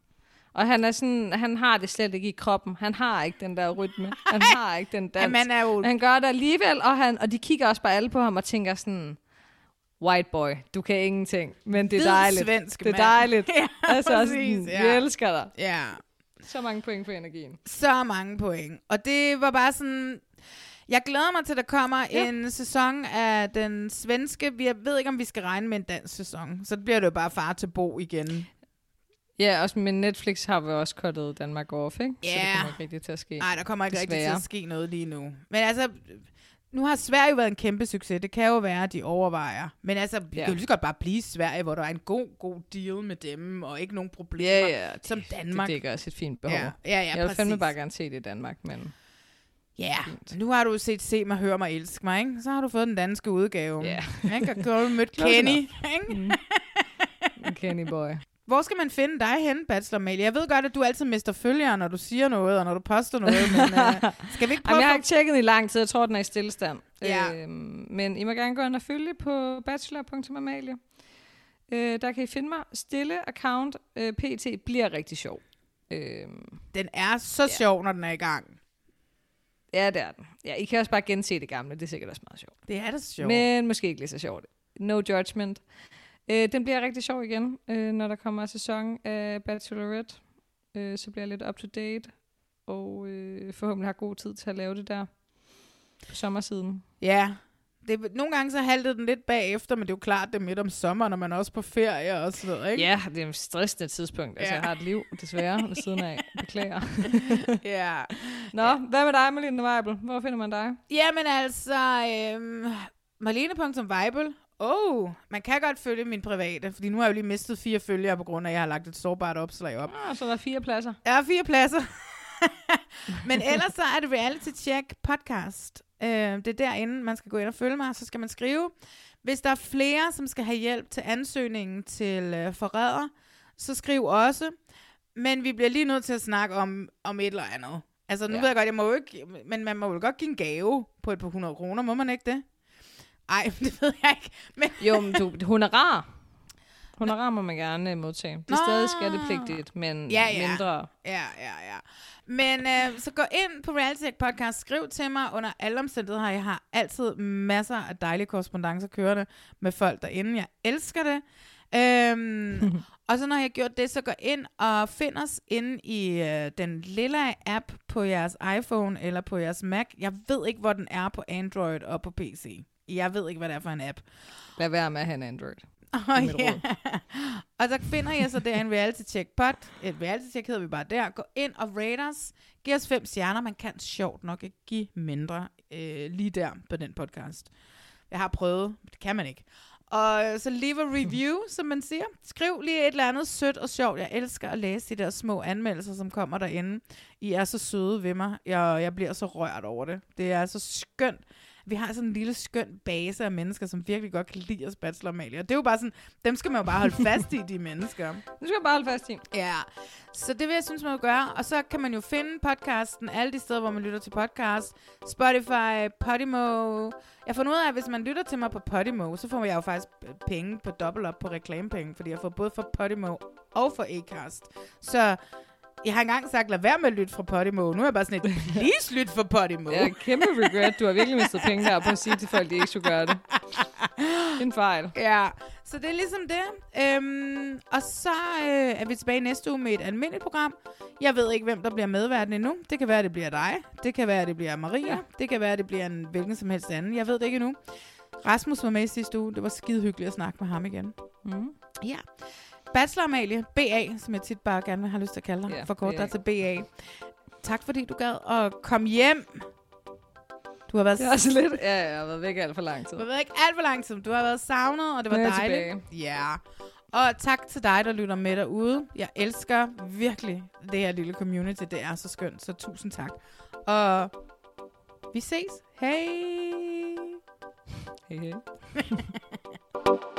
Og han er sådan, han har det slet ikke i kroppen. Han har ikke den der rytme. Han har ikke den dans. Ja, man er jo- Han gør det alligevel, og, han, og de kigger også bare alle på ham og tænker sådan, white boy, du kan ingenting, men det er dejligt. svensk det er dejligt. Ja, altså, præcis, sådan, ja. vi elsker dig. Ja. Så mange point for energien. Så mange point. Og det var bare sådan... Jeg glæder mig til, at der kommer Ja. en sæson af den svenske... Jeg ved ikke, om vi skal regne med en dansk sæson. Så bliver det jo bare far til Bo igen. Ja, også, men Netflix har vi også kottet Danmark off, ikke? Så det kommer ikke rigtig til at ske. Nej, der kommer ikke rigtig til at ske noget lige nu. Men altså... Nu har Sverige jo været en kæmpe succes. Det kan jo være, at de overvejer. Men altså, Ja. kan jo lige godt bare blive Sverige, hvor der er en god, god deal med dem, og ikke nogen problemer, Ja, ja, det, som Danmark. Det dækker også et fint behov. Ja, ja, ja, jeg vil fandme præcis. bare gerne se det i Danmark, men... Ja, nu har du set Se mig, hør mig, elsk mig, ikke? Så har du fået den danske udgave. Ja. Ikke? Og så har du mødt Kenny, ikke? Mm. Kenny boy. Hvor skal man finde dig hen, Bachelor Mail? Jeg ved godt, at du altid mister følgere, når du siger noget, og når du poster noget, men uh, skal vi ikke prøve Jamen, jeg har ikke tjekket i lang tid. Jeg tror, den er i stillestand. Ja. Øhm, men I må gerne gå ind og følge på bachelor.amalie. Øh, der kan I finde mig. Stille account. Øh, PT bliver rigtig sjov. Øhm, Den er så Ja. sjov, når den er i gang. ja, det er den. Ja, I kan også bare gense det gamle. Det er sikkert også meget sjovt. Det er det sjovt. Men måske ikke lige så sjovt. No judgment. Øh, den bliver rigtig sjov igen, øh, når der kommer en sæson af Bachelorette. Øh, så bliver jeg lidt up to date. Og øh, forhåbentlig har god tid til at lave det der på sommersiden. Ja, det, nogle gange så haltede den lidt bagefter, men det er jo klart, det er midt om sommeren, når man er også på ferie og sådan noget, ikke? Ja, det er et stressende tidspunkt. Altså, Ja. jeg har et liv, desværre, ved siden af. Beklager. ja. Nå, hvad med dig, Malene Weibel? Hvor finder man dig? Jamen altså, øhm, Marlene.weibel. Oh, man kan godt følge min private, fordi nu har jeg jo lige mistet fire følgere, på grund af, at jeg har lagt et sårbart opslag op. Ah, så der er fire pladser. Har fire pladser. Men ellers så er det Reality Check podcast. Øh, det er derinde, man skal gå ind og følge mig, så skal man skrive. Hvis der er flere, som skal have hjælp til ansøgningen til øh, forræder, så skriv også. Men vi bliver lige nødt til at snakke om, om et eller andet. Altså nu Ja. ja. ved jeg godt, jeg må jo ikke, men man må jo godt give en gave på et par hundrede kroner, må man ikke det? Ej, det ved jeg ikke. Men Jo, men du, honorar. Honorar må man gerne øh, modtage. Det er Nå. stadig skattepligtigt, men Ja, ja. mindre. Ja, ja, ja. Men øh, så gå ind på Reality Check Podcast, skriv til mig under alle omstændigheder. Jeg har altid masser af dejlige korrespondencer kørende med folk derinde. Jeg elsker det. Øhm, og så når jeg har gjort det, så gå ind og find os inde i øh, den lille app på jeres iPhone eller på jeres Mac. Jeg ved ikke, hvor den er på Android og på PC. Jeg ved ikke, hvad det er for en app. Lad være med at have en Android. Oh, ja. råd. og så finder jeg så der en reality check pot. Et reality check hedder vi bare der. Gå ind og rate os. Giv os fem stjerner. Man kan sjovt nok ikke give mindre øh, lige der på den podcast. Jeg har prøvet, det kan man ikke. Og så leave a review, som man siger. Skriv lige et eller andet sødt og sjovt. Jeg elsker at læse de der små anmeldelser, som kommer derinde. I er så søde ved mig. Jeg, jeg bliver så rørt over det. Det er så skønt. Vi har sådan en lille skøn base af mennesker, som virkelig godt kan lide os Bachelor Amalie. Og det er jo bare sådan, dem skal man jo bare holde fast i, de mennesker. Nu skal jeg bare holde fast i. Ja, så det vil jeg synes, man vil gøre. Og så kan man jo finde podcasten alle de steder, hvor man lytter til podcast. Spotify, Podimo. Jeg får ud af, at hvis man lytter til mig på Podimo, så får jeg jo faktisk penge på dobbelt op på reklamepenge, fordi jeg får både for Podimo og for Acast. Så jeg har engang sagt, lad være med at lytte fra Podimo. Nu er jeg bare sådan et, please lyt for Podimo. Ja, kæmpe regret. Du har virkelig mistet penge der på at sige til folk, at de ikke skulle gøre det. Det en fejl. Ja, så det er ligesom det. Øhm, og så øh, er vi tilbage næste uge med et almindeligt program. Jeg ved ikke, hvem der bliver medverden endnu. Det kan være, det bliver dig. Det kan være, det bliver Maria. Ja. Det kan være, det bliver en hvilken som helst anden. Jeg ved det ikke endnu. Rasmus var med i sidste uge. Det var skide hyggeligt at snakke med ham igen. Mm. Ja. Bachelor Amalie, BA, som jeg tit bare gerne har lyst til at kalde dig, Ja, for kort dig til BA. Tak fordi du gad at komme hjem. Du har været, Det er også lidt... Ja, jeg har været væk alt for lang tid. du har været ikke alt for lang tid. Du har været savnet, og det var dejligt. tilbage. Ja. Og tak til dig, der lytter med derude. Jeg elsker virkelig det her lille community. Det er så skønt, så tusind tak. Og vi ses. Hej. Hej, hej.